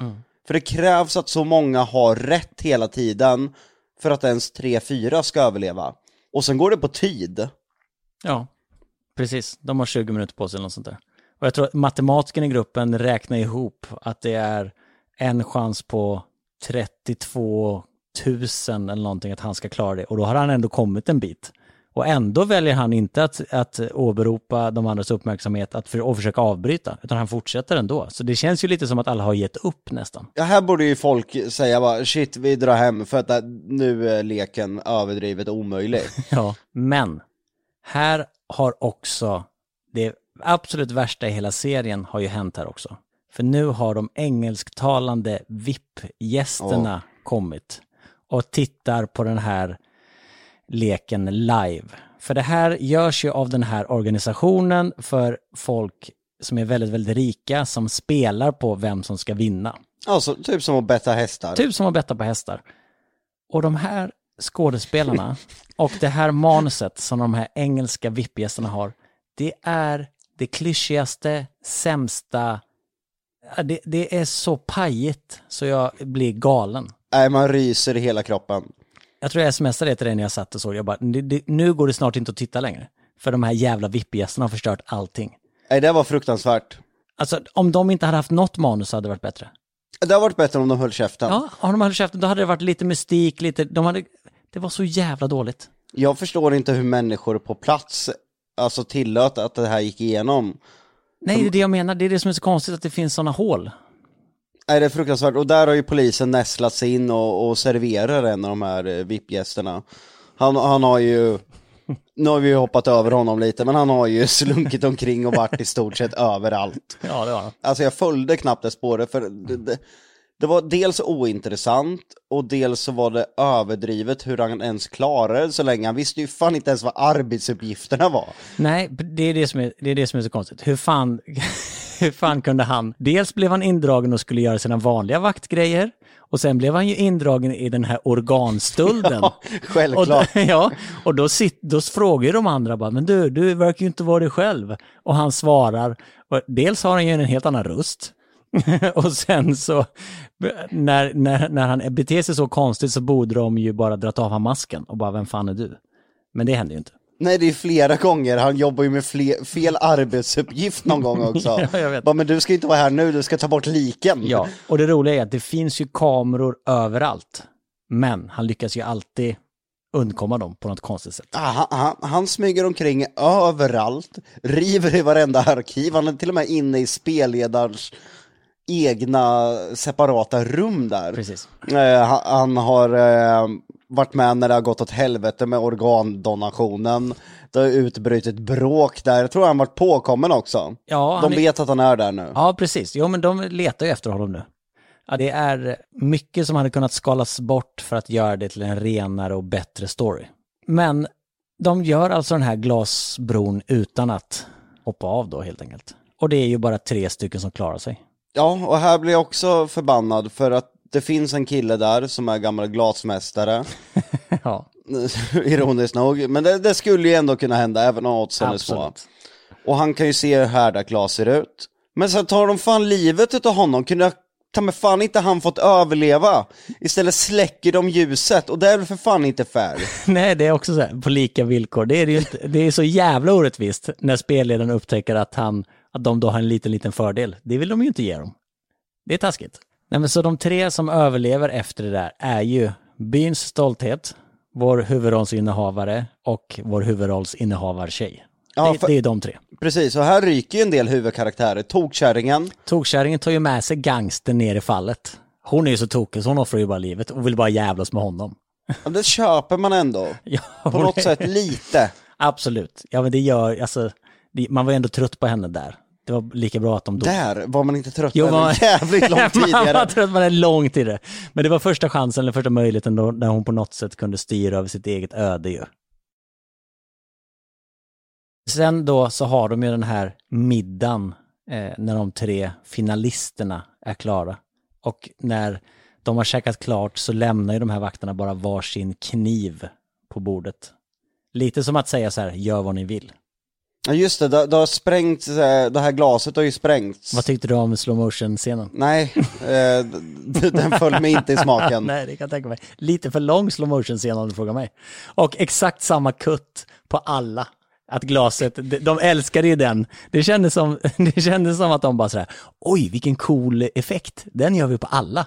För det krävs att så många har rätt hela tiden för att ens 3-4 ska överleva. Och sen går det på tid. Ja, precis. De har 20 minuter på sig eller något sånt där. Och jag tror att matematikern i gruppen räknar ihop att det är en chans på 32 000 eller någonting att han ska klara det. Och då har han ändå kommit en bit. Och ändå väljer han inte att, att åberopa de andras uppmärksamhet att för, och försöka avbryta, utan han fortsätter ändå. Så det känns ju lite som att alla har gett upp nästan. Ja, här borde ju folk säga bara shit, vi drar hem för att det- nu är leken överdrivet omöjlig. Ja, men här har också det absolut värsta i hela serien har ju hänt här också. För nu har de engelsktalande VIP-gästerna kommit och tittar på den här leken live. För det här görs ju av den här organisationen för folk som är väldigt, väldigt rika som spelar på vem som ska vinna. Alltså, typ som att betta hästar. Typ som att betta på hästar. Och de här skådespelarna och det här manuset som de här engelska VIP-gästerna har, det är det klyschigaste, sämsta, det, det är så pajigt så jag blir galen. Nej, man ryser i hela kroppen. Jag tror jag smsade det till dig när jag satt och såg, jag bara, nu går det snart inte att titta längre. För de här jävla VIP-gästerna har förstört allting. Nej, det var fruktansvärt. Alltså om de inte hade haft något manus hade det varit bättre. Det har varit bättre om de höll käften. Ja, om de hade käften då hade det varit lite mystik, lite, de hade, det var så jävla dåligt. Jag förstår inte hur människor på plats alltså tillåt att det här gick igenom. Nej, det är det jag menar. Det är det som är så konstigt att det finns sådana hål. Nej, det är fruktansvärt. Och där har ju polisen nästlat sig in och, och serverar en av de här eh, VIP-gästerna. Han, han har ju, nu har vi ju hoppat över honom lite, men han har ju slunkit omkring och varit i stort sett överallt. Ja, det var det. Alltså jag följde knappt det spåret för det, det, det var dels ointressant och dels så var det överdrivet hur han ens klarade det så länge. Han visste ju fan inte ens vad arbetsuppgifterna var. Nej, det är det som är, det är, det som är så konstigt. Hur fan, hur fan kunde han... Dels blev han indragen och skulle göra sina vanliga vaktgrejer. Och sen blev han ju indragen i den här organstölden. Ja, självklart. Och, då- ja, och då, sit, då frågar de andra bara, men du, du verkar ju inte vara dig själv. Och han svarar, och dels har han ju en helt annan röst. och sen så, när, när, när han beter sig så konstigt så borde de ju bara dra av han masken och bara, vem fan är du? Men det händer ju inte. Nej, det är flera gånger. Han jobbar ju med fle, fel arbetsuppgift någon gång också. Ja, jag vet. Bara, men du ska inte vara här nu, du ska ta bort liken. Ja, och det roliga är att det finns ju kameror överallt. Men han lyckas ju alltid undkomma dem på något konstigt sätt. Ah, Han, han, han smyger omkring överallt, river i varenda arkiv, han är till och med inne i spelledarens egna separata rum där. Precis. Eh, han, han har eh, varit med när det har gått åt helvete med organdonationen. Det har utbrutit bråk där, jag tror han varit påkommen också. Ja, De han är- vet att han är där nu. Ja, precis. Jo, men de letar ju efter honom nu. Ja, det är mycket som hade kunnat skalas bort för att göra det till en renare och bättre story. Men de gör alltså den här glasbron utan att hoppa av då helt enkelt. Och det är ju bara tre stycken som klarar sig. Ja, och här blir jag också förbannad för att det finns en kille där som är gammal glasmästare. ja, Ironiskt nog, men det, det skulle ju ändå kunna hända även om oddsen är små. Och han kan ju se hur härda Klas ser ut. Men sen tar de fan livet utav honom, kunde ta med fan inte han fått överleva? Istället släcker de ljuset, och det är väl för fan inte fair? Nej, det är också så här, på lika villkor. Det är, det ju inte, det är så jävla orättvist när spelledaren upptäcker att, han, att de då har en liten, liten fördel. Det vill de ju inte ge dem. Det är taskigt. Nej, men så de tre som överlever efter det där är ju byns stolthet, vår huvudrollsinnehavare och vår huvudrollsinnehavartjej. Ja, det, för- det är de tre. Precis, och här ryker ju en del huvudkaraktärer. Tokkärringen, Tokkärringen tar ju med sig gangsten ner i fallet. Hon är ju så tokig så hon offrar ju bara livet och vill bara jävlas med honom. ja, det köper man ändå. Ja, På något är- sätt lite. Absolut. Ja men det gör, alltså, det, man var ju ändå trött på henne där. Det var lika bra att de dog. Där var man inte trött Jo, man- jävligt långt man var tidigare. trött på det långt tidigare. Men det var första chansen, eller första möjligheten då, när hon på något sätt kunde styra över sitt eget öde ju. Sen då så har de ju den här middagen eh, när de tre finalisterna är klara. Och när de har käkat klart så lämnar ju de här vakterna bara varsin kniv på bordet. Lite som att säga så här, gör vad ni vill. Ja just det, det, det har sprängts, eh, det här glaset har ju sprängts. Vad tyckte du om slow motion-scenen? Nej, eh, den föll mig inte i smaken. Nej, det kan jag tänka mig. Lite för lång slow motion scen om du frågar mig. Och exakt samma kutt på alla. Att glaset, de- de älskade ju den. Det kändes som, det kändes som att de bara sådär, oj vilken cool effekt, den gör vi på alla.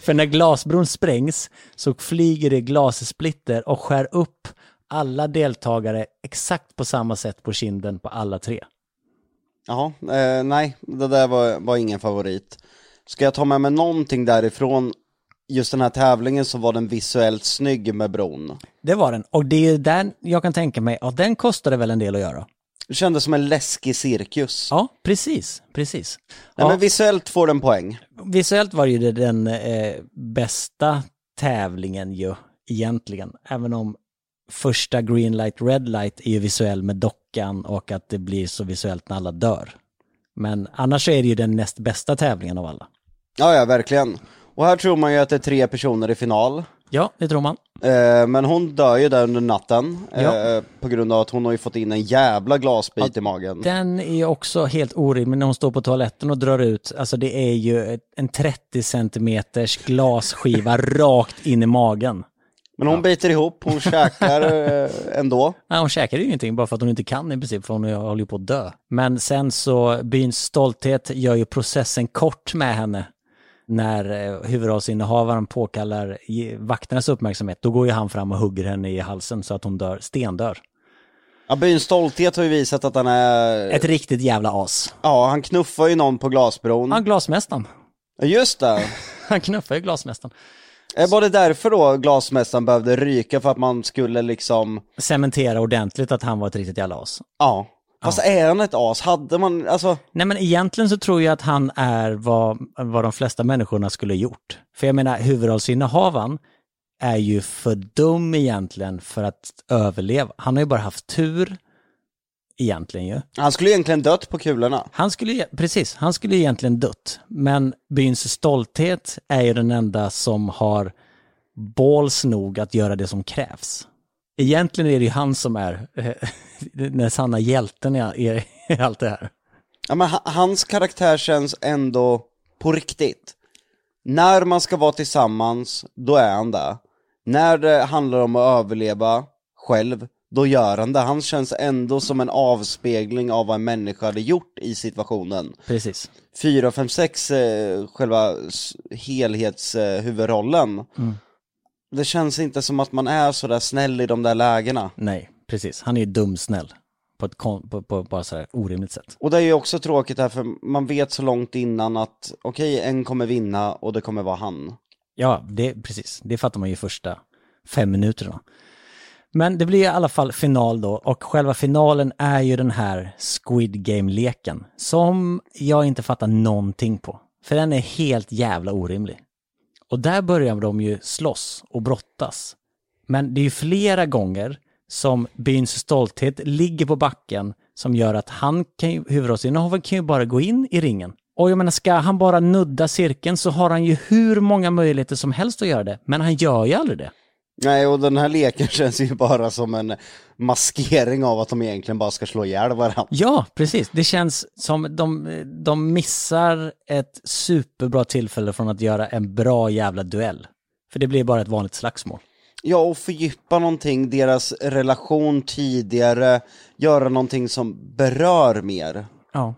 För när glasbron sprängs så flyger det glassplitter och skär upp alla deltagare exakt på samma sätt på kinden på alla tre. Jaha, eh, nej, det där var, var ingen favorit. Ska jag ta med mig någonting därifrån, just den här tävlingen så var den visuellt snygg med bron. Det var den. Och det är där jag kan tänka mig, ja den kostade väl en del att göra. Det kändes som en läskig cirkus. Ja, precis, precis. Nej, Ja, men visuellt får den poäng. visuellt var det ju den eh, bästa tävlingen ju, egentligen. Även om första green light, red light är ju visuell med dockan och att det blir så visuellt när alla dör. Men annars är det ju den näst bästa tävlingen av alla. Ja, ja, verkligen. Och här tror man ju att det är tre personer i final. Ja, det tror man. Eh, men hon dör ju där under natten, eh, Ja. på grund av att hon har ju fått in en jävla glasbit i magen. Den är också helt orimlig när hon står på toaletten och drar ut, alltså det är ju en 30 centimeters glasskiva rakt in i magen. Men hon biter ihop, hon käkar eh, ändå. Nej, hon käkar ju ingenting bara för att hon inte kan i princip, för hon håller ju på att dö. Men sen så, byns stolthet gör ju processen kort med henne. När eh, huvudrollsinnehavaren påkallar vakternas uppmärksamhet, då går ju han fram och hugger henne i halsen så att hon dör, stendör. Ja, byns stolthet har ju visat att han är... Ett riktigt jävla as. Ja, han knuffar ju någon på glasbron. Han glasmästaren. Ja, Just det. Han knuffar ju glasmästaren. Eh, Var det därför då glasmästaren behövde ryka för att man skulle liksom, Cementera ordentligt att han var ett riktigt jävla as. ja. Fast är han ett as? Hade man, alltså, Nej men egentligen så tror jag att han är vad, vad de flesta människorna skulle gjort. För jag menar huvudrollsinnehavaren är ju för dum egentligen för att överleva. Han har ju bara haft tur egentligen ju. han skulle egentligen dött på kulorna. Han skulle, ju- precis, han skulle egentligen dött. Men byns stolthet är ju den enda som har balls nog att göra det som krävs. Egentligen är det ju han som är eh, den sanna hjälten i, allt det här. Ja men ha- hans karaktär känns ändå på riktigt. När man ska vara tillsammans, då är han där. När det handlar om att överleva själv, då gör han det. Han känns ändå som en avspegling av vad en människa hade gjort i situationen. Precis. 4, 5, 6, eh, själva helhetshuvudrollen. Huvudrollen. Det känns inte som att man är sådär snäll i de där lägena. Nej, precis. Han är ju dumsnäll. På ett på, på, bara så här orimligt sätt. Och det är ju också tråkigt här för man vet så långt innan att okej, en kommer vinna och det kommer vara han. Ja, det, precis. Det fattar man ju i första fem minuterna. Men det blir i alla fall final då och själva finalen är ju den här Squid Game-leken som jag inte fattar någonting på. För den är helt jävla orimlig. Och där börjar de ju slåss och brottas. Men det är ju flera gånger som byns stolthet ligger på backen som gör att han kan ju, huvudrollsinnehavaren kan ju bara gå in i ringen. Och jag menar, ska han bara nudda cirkeln så har han ju hur många möjligheter som helst att göra det. Men han gör ju aldrig det. Nej, och den här leken känns ju bara som en maskering av att de egentligen bara ska slå ihjäl varandra. Ja, precis. Det känns som de, de missar ett superbra tillfälle från att göra en bra jävla duell. För det blir bara ett vanligt slagsmål. Ja, och fördjupa någonting, deras relation tidigare, göra någonting som berör mer. Ja.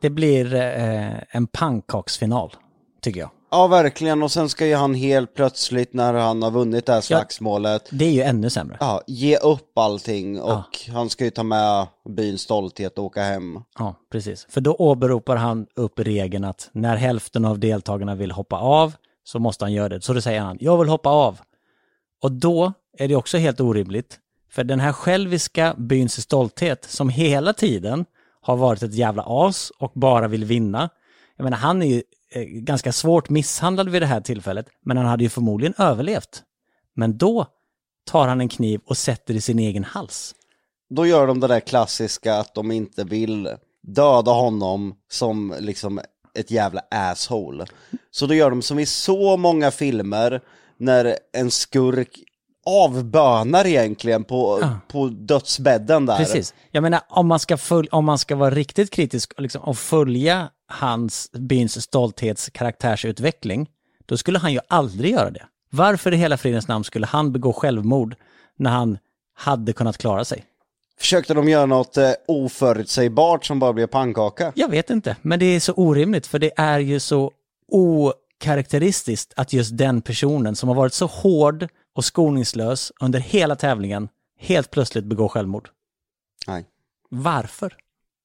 Det blir eh, en pannkaksfinal, tycker jag. Ja, verkligen, och sen ska ju han helt plötsligt när han har vunnit det här slagsmålet, Det är ju ännu sämre. ja, ge upp allting och han ska ju ta med byns stolthet och åka hem. Ja, precis. För då åberopar han upp regeln att när hälften av deltagarna vill hoppa av så måste han göra det. Så då säger han, jag vill hoppa av. Och då är det också helt orimligt. För den här själviska byns stolthet som hela tiden har varit ett jävla as och bara vill vinna. Jag menar, han är ju ganska svårt misshandlad vid det här tillfället, men han hade ju förmodligen överlevt. Men då tar han en kniv och sätter i sin egen hals. Då gör de det där klassiska att de inte vill döda honom som liksom ett jävla asshole. Så då gör de som i så många filmer när en skurk avbönar egentligen på, på dödsbädden där. Precis. Jag menar, om man ska, följ- om man ska vara riktigt kritisk liksom, och följa hans byns stolthets karaktärsutveckling, då skulle han ju aldrig göra det. Varför i hela fridens namn skulle han begå självmord när han hade kunnat klara sig? Försökte de göra något eh, oförutsägbart som bara blev pannkaka? Jag vet inte, men det är så orimligt för det är ju så okaraktäristiskt att just den personen som har varit så hård och skoningslös under hela tävlingen helt plötsligt begår självmord. Nej. Varför?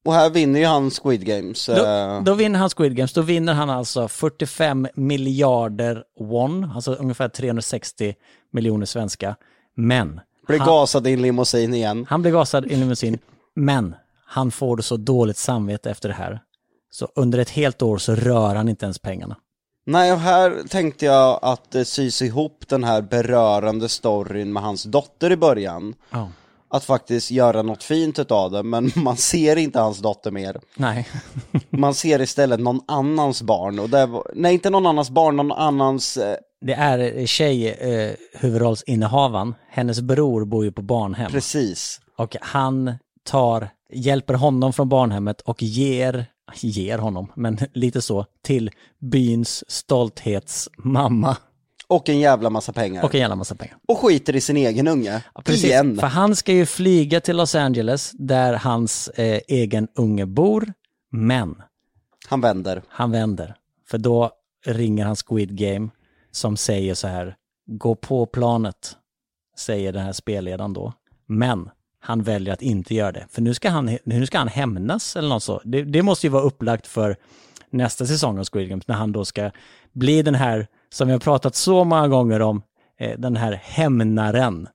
Och här vinner ju han Squid Games. Då, eh, då vinner han Squid Games, då vinner han alltså 45 miljarder won, alltså ungefär 360 miljoner svenska. Men Blir han, gasad i en limousin igen. han blir gasad i en limousin, men han får så dåligt samvete efter det här. Så under ett helt år så rör han inte ens pengarna. Nej, och här tänkte jag att det sys ihop den här berörande storyn med hans dotter i början. Ja. Att faktiskt göra något fint utav det, men man ser inte hans dotter mer. Nej. Man ser istället någon annans barn. Och det nej, inte någon annans barn, någon annans... Eh, Det är tjej, eh, huvudrollsinnehavaren, hennes bror bor ju på barnhem. precis. Och han tar, hjälper honom från barnhemmet och ger, ger honom, men lite så, till byns stolthetsmamma. Och en jävla massa pengar. Och en jävla massa pengar. Och skiter i sin egen unge. Precis, Igen. för han ska ju flyga till Los Angeles där hans eh, egen unge bor, men Han vänder. han vänder. För då ringer han Squid Game som säger så här, gå på planet, säger den här spelledaren då. Men han väljer att inte göra det, för nu ska han, nu ska han hämnas eller något så. Det, det måste ju vara upplagt för nästa säsong av Squid Games när han då ska bli den här, som vi har pratat så många gånger om, eh, den här hämnaren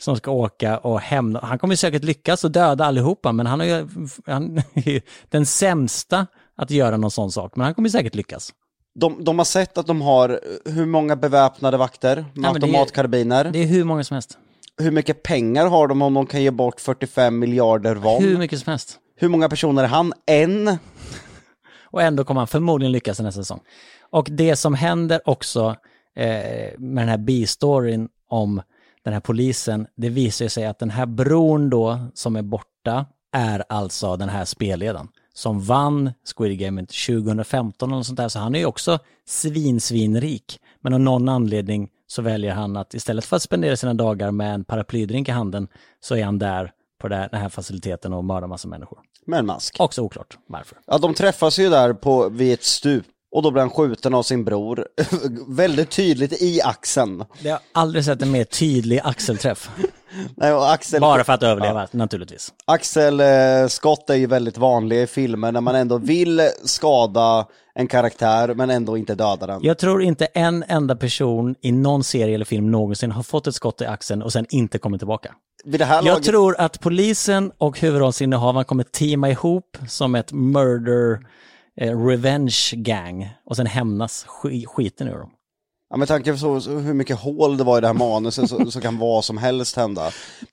som ska åka och hämna. Han kommer säkert lyckas och döda allihopa, men han, har ju, han är den sämsta att göra någon sån sak. Men han kommer säkert lyckas. De, de har sett att de har eh, hur många beväpnade vakter med det är- automatkarbiner. Det är hur många som helst. Hur mycket pengar har de om de kan ge bort 45 miljarder won? Hur Hur, mycket som helst. många personer är han? En? Och ändå kommer han förmodligen lyckas nästa säsong. Och det som händer också eh, med den här B-storyn om den här polisen, det visar ju sig att den här bron då som är borta är alltså den här spelledaren som vann Squid Game 2015 eller sånt där. Så han är ju också svinsvinrik. Men av någon anledning så väljer han att istället för att spendera sina dagar med en paraplydrink i handen så är han där på den här faciliteten och mördar massa människor. Med en mask. Också oklart varför. Ja, de träffas ju där på, vid ett stup. Och då blir han skjuten av sin bror. Väldigt tydligt i axeln. Jag har aldrig sett en mer tydlig axelträff. Nej, Axel, Bara för att överleva, naturligtvis. Axel eh, är ju väldigt vanlig i filmer när man ändå vill skada en karaktär men ändå inte döda den. Jag tror inte en enda person i någon serie eller film någonsin har fått ett skott i axeln och sen inte kommit tillbaka. Vid det här Jag laget, tror att polisen och huvudrollsinnehavaren kommer teama ihop som ett murder revenge gang och sen hämnas sk- skiten ur dem. ja, med tanke på så, så hur mycket hål det var i det här manuset så, så kan vad som helst hända.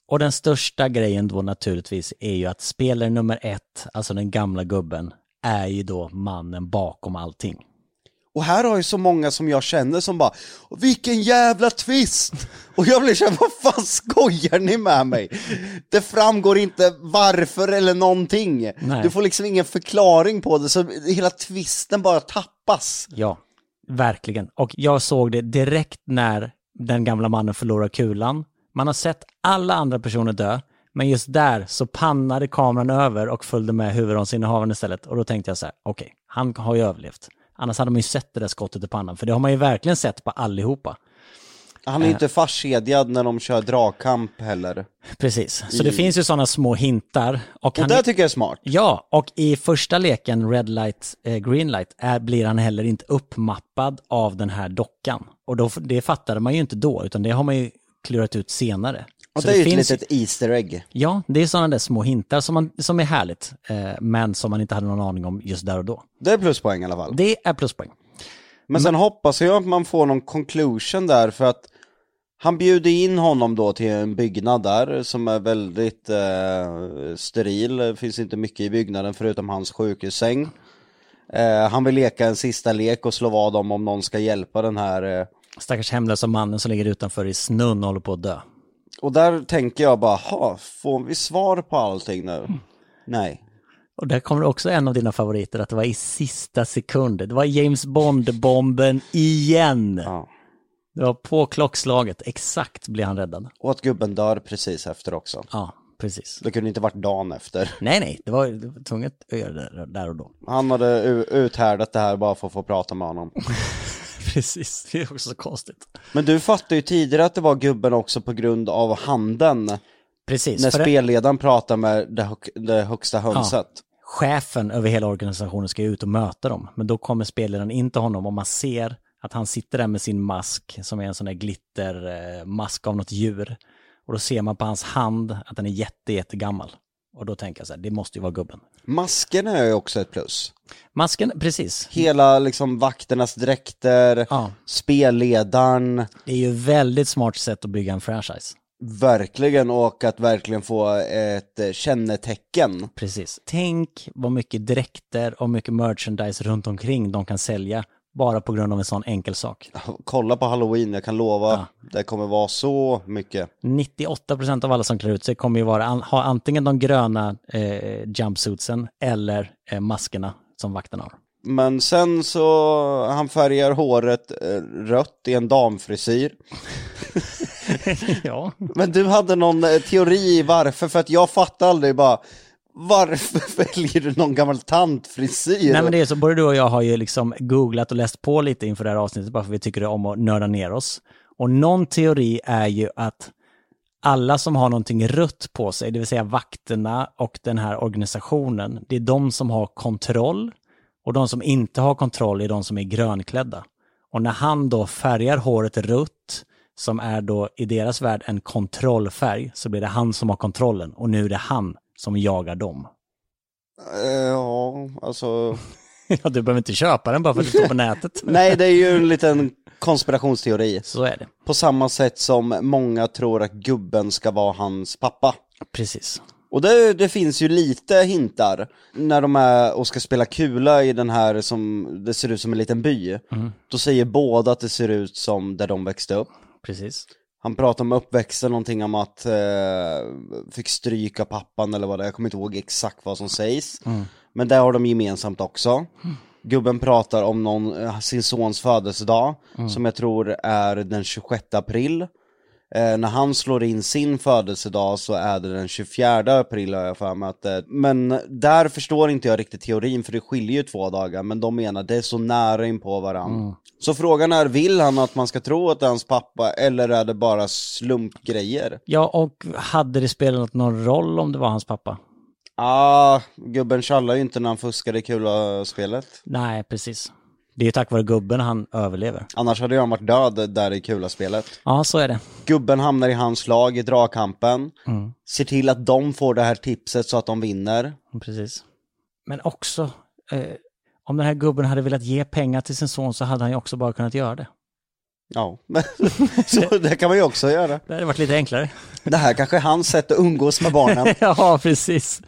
Och den största grejen då naturligtvis är ju att spelare nummer ett, alltså den gamla gubben, är ju då mannen bakom allting. Och här har ju så många som jag känner som bara Vilken jävla twist! Och jag blir såhär, vad fan skojar ni med mig? Det framgår inte varför eller någonting. Nej. Du får liksom ingen förklaring på det, så hela twisten bara tappas. Ja, verkligen. Och jag såg det direkt när den gamla mannen förlorar kulan. Man har sett alla andra personer dö, men just där så pannade kameran över och följde med huvudrollsinnehavaren istället. Och då tänkte jag så här, okej, han har ju överlevt. Annars hade man ju sett det där skottet i pannan, för det har man ju verkligen sett på allihopa. Han är ju inte fastkedjad när de kör dragkamp heller. Precis, så det finns ju sådana små hintar. Och Och det är- tycker jag är smart. Ja, och i första leken, Red Light, eh, Green Light, är, blir han heller inte uppmappad av den här dockan. Och då, det fattade man ju inte då, utan det har man ju klurat ut senare. Så det är ju ett finns- litet Easter egg. Ja, det är sådana där små hintar som, man, som är härligt, eh, men som man inte hade någon aning om just där och då. Det är pluspoäng i alla fall. Det är pluspoäng. Men sen hoppas jag att man får någon conclusion där för att han bjuder in honom då till en byggnad där som är väldigt eh, steril, det finns inte mycket i byggnaden förutom hans sjukhussäng. Eh, han vill leka en sista lek och slå vad om om någon ska hjälpa den här. Eh, Stackars hemlösa mannen som ligger utanför i snön och håller på att dö. Och där tänker jag bara, ha, får vi svar på allting nu? Nej. Och där kommer också en av dina favoriter, att det var i sista sekund. Det var James Bond-bomben igen. Ja. Det var på klockslaget, exakt blir han räddad. Och att gubben dör precis efter också. Ja, precis. Det kunde inte varit dagen efter. Nej, nej, det var, det var tvunget att göra det där och då. Han hade uthärdat det här bara för att få prata med honom. Precis, det är också så konstigt. Men du fattade ju tidigare att det var gubben också på grund av handen. Precis, När för det- spelledaren pratar med det, hög, det högsta hönset. chefen över hela organisationen ska ut och möta dem. Men då kommer spelaren in till honom och man ser att han sitter där med sin mask som är en sån där glittermask av något djur. Och då ser man på hans hand att den är jätte, jättegammal. Och då tänker jag så här, det måste ju vara gubben. Masken är ju också ett plus. Masken, precis. Hela liksom vakternas dräkter, Ja, spelledaren, det är ju väldigt smart sätt att bygga en franchise. verkligen och att verkligen få ett eh, kännetecken. Precis. Tänk vad mycket dräkter och mycket merchandise runt omkring de kan sälja bara på grund av en sån enkel sak. Kolla på halloween, jag kan lova, Ja. det kommer vara så mycket. 98% av alla som klär ut sig kommer ju vara, ha antingen de gröna eh, jumpsuitsen eller eh, maskerna som vakterna har. Men sen så, han färgar håret eh, rött i en damfrisyr. ja. Men du hade någon eh, teori varför, för att jag fattar aldrig bara varför väljer du någon gammal tantfrisyr? Nej men det är så, både du och jag har ju liksom googlat och läst på lite inför det här avsnittet bara för vi tycker om att nörda ner oss. Och någon teori är ju att alla som har någonting rött på sig, det vill säga vakterna och den här organisationen, det är de som har kontroll och de som inte har kontroll är de som är grönklädda. Och när han då färgar håret rött, som är då i deras värld en kontrollfärg, så blir det han som har kontrollen och nu är det han som jagar dem. Eh, Ja, alltså, Ja, du behöver inte köpa den bara för att det står på nätet. nej det är ju en liten konspirationsteori. Så är det. På samma sätt som många tror att gubben ska vara hans pappa. Precis. Och det, det finns ju lite hintar när de är och ska spela kula i den här som, det ser ut som en liten by. Då säger båda att det ser ut som där de växte upp. Precis. Han pratar om uppväxten, någonting om att eh, fick stryka pappan eller vad det är, jag kommer inte ihåg exakt vad som sägs. Men det har de gemensamt också. Gubben pratar om någon, eh, sin sons födelsedag, som jag tror är den 26 april. Eh, när han slår in sin födelsedag så är det den 24 april har jag för mig att det, Men där förstår inte jag riktigt teorin för det skiljer ju två dagar men de menar det är så nära in på varandra. Så frågan är, vill han att man ska tro att det är hans pappa eller är det bara slumpgrejer? Ja, och hade det spelat någon roll om det var hans pappa? Ah, gubben tjallar ju inte när han fuskade i kula-spelet. Nej, precis. Det är ju tack vare gubben han överlever. Annars hade han varit död där i kula-spelet. Ja, så är det. Gubben hamnar i hans lag i dragkampen. Mm. Ser till att de får det här tipset så att de vinner. Precis. Men också, eh, om den här gubben hade velat ge pengar till sin son så hade han ju också bara kunnat göra det. Ja, så det kan man ju också göra. Det hade varit lite enklare. Det här kanske är hans sätt att umgås med barnen. ja, precis.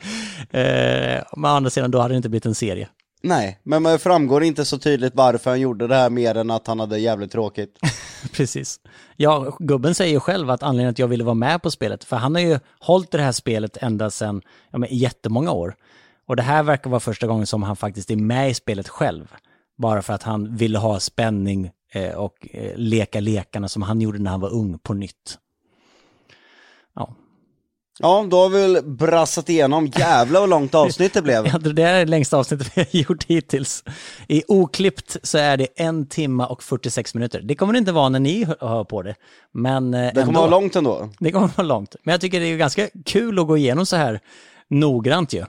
Eh, men å andra sidan, då hade det inte blivit en serie. Nej, men det framgår inte så tydligt varför han gjorde det här mer än att han hade jävligt tråkigt. Precis. Ja, gubben säger ju själv att anledningen att jag ville vara med på spelet, för han har ju hållit det här spelet ända sedan ja, men, jättemånga år. Och det här verkar vara första gången som han faktiskt är med i spelet själv. Bara för att han ville ha spänning eh, och eh, leka lekarna som han gjorde när han var ung på nytt. Ja, då har vi väl brassat igenom. Jävlar vad långt avsnitt det blev. Ja, det är det längsta avsnittet vi har gjort hittills. I oklippt så är det en timma och 46 minuter. Det kommer det inte vara när ni hör- på det. Men eh, Det kommer ändå. vara långt ändå. Det kommer vara långt. Men jag tycker det är ganska kul att gå igenom så här noggrant ju.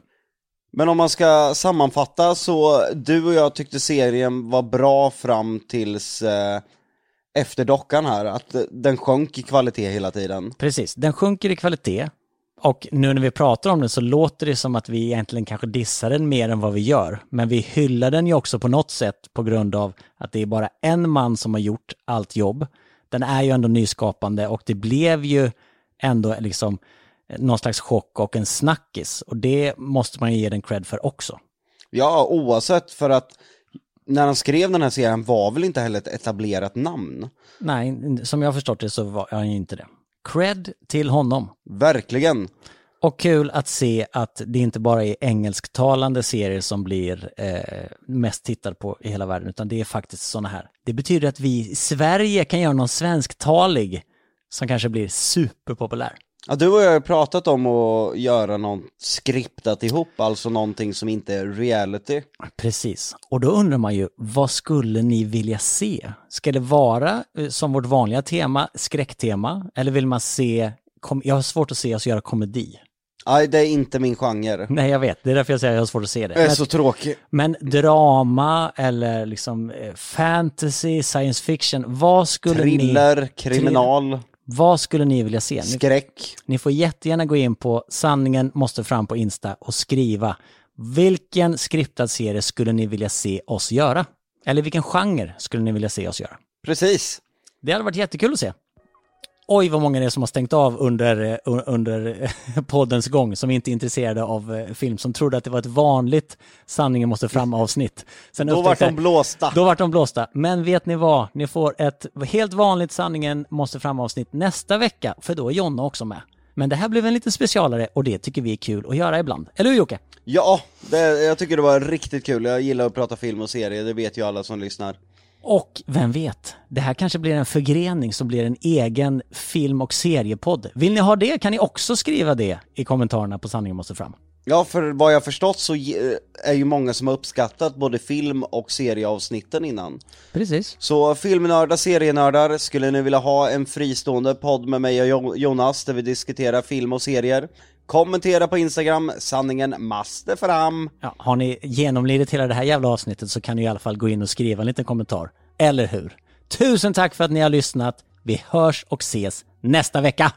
Men om man ska sammanfatta så, du och jag tyckte serien var bra fram tills eh, efter dockan här, att den sjönk i kvalitet hela tiden. Precis, den sjunker i kvalitet. Och nu när vi pratar om den så låter det som att vi egentligen kanske dissar den mer än vad vi gör. Men vi hyllar den ju också på något sätt på grund av att det är bara en man som har gjort allt jobb. Den är ju ändå nyskapande och det blev ju ändå liksom någon slags chock och en snackis. Och det måste man ju ge den cred för också. Ja, oavsett för att när han skrev den här serien var väl inte heller ett etablerat namn. Nej, som jag har förstått det så var han ju inte det. Cred till honom. Verkligen. Och kul att se att det inte bara är engelsktalande serier som blir eh, mest tittad på i hela världen, utan det är faktiskt sådana här. Det betyder att vi i Sverige kan göra någon svensktalig som kanske blir superpopulär. Ja, du och jag har pratat om att göra något skriptat ihop, alltså någonting som inte är reality. Precis. Och då undrar man ju, vad skulle ni vilja se? Ska det vara eh, som vårt vanliga tema, skräcktema? Eller vill man se, kom, jag har svårt att se oss göra komedi. Nej, det är inte min genre. Nej, jag vet. Det är därför jag säger att jag har svårt att se det. Jag är Men, så tråkig. men drama eller liksom eh, fantasy, science fiction, vad skulle ni... Thriller, kriminal, Vad skulle ni vilja se? Ni, skräck. ni får jättegärna gå in på sanningen måste fram på Insta och skriva vilken skriptad serie skulle ni vilja se oss göra? Eller vilken genre skulle ni vilja se oss göra? Precis. Det hade varit jättekul att se. Oj, vad många det är som har stängt av under, eh, un- under eh, poddens gång, som inte är intresserade av eh, film, som trodde att det var ett vanligt sanningen måste fram-avsnitt. Då vart de blåsta. då vart de blåsta. Men vet ni vad? Ni får ett helt vanligt sanningen måste fram-avsnitt nästa vecka, för då är Jonna också med. Men det här blev en lite specialare och det tycker vi är kul att göra ibland. Eller hur Jocke? Ja, det, jag tycker det var riktigt kul. Jag gillar att prata film och serie, det vet ju alla som lyssnar. Och vem vet, det här kanske blir en förgrening som blir en egen film och seriepodd. Vill ni ha det kan ni också skriva det i kommentarerna på Sanningen måste fram. Ja, för vad jag förstått så är ju många som har uppskattat både film och serieavsnitten innan. Precis. Så filmnördar, serienördar, skulle ni vilja ha en fristående podd med mig och Jo- Jonas där vi diskuterar film och serier? Kommentera på Instagram, sanningen måste fram. Ja, har ni genomlidit hela det här jävla avsnittet så kan ni i alla fall gå in och skriva en liten kommentar. Eller hur? Tusen tack för att ni har lyssnat. Vi hörs och ses nästa vecka.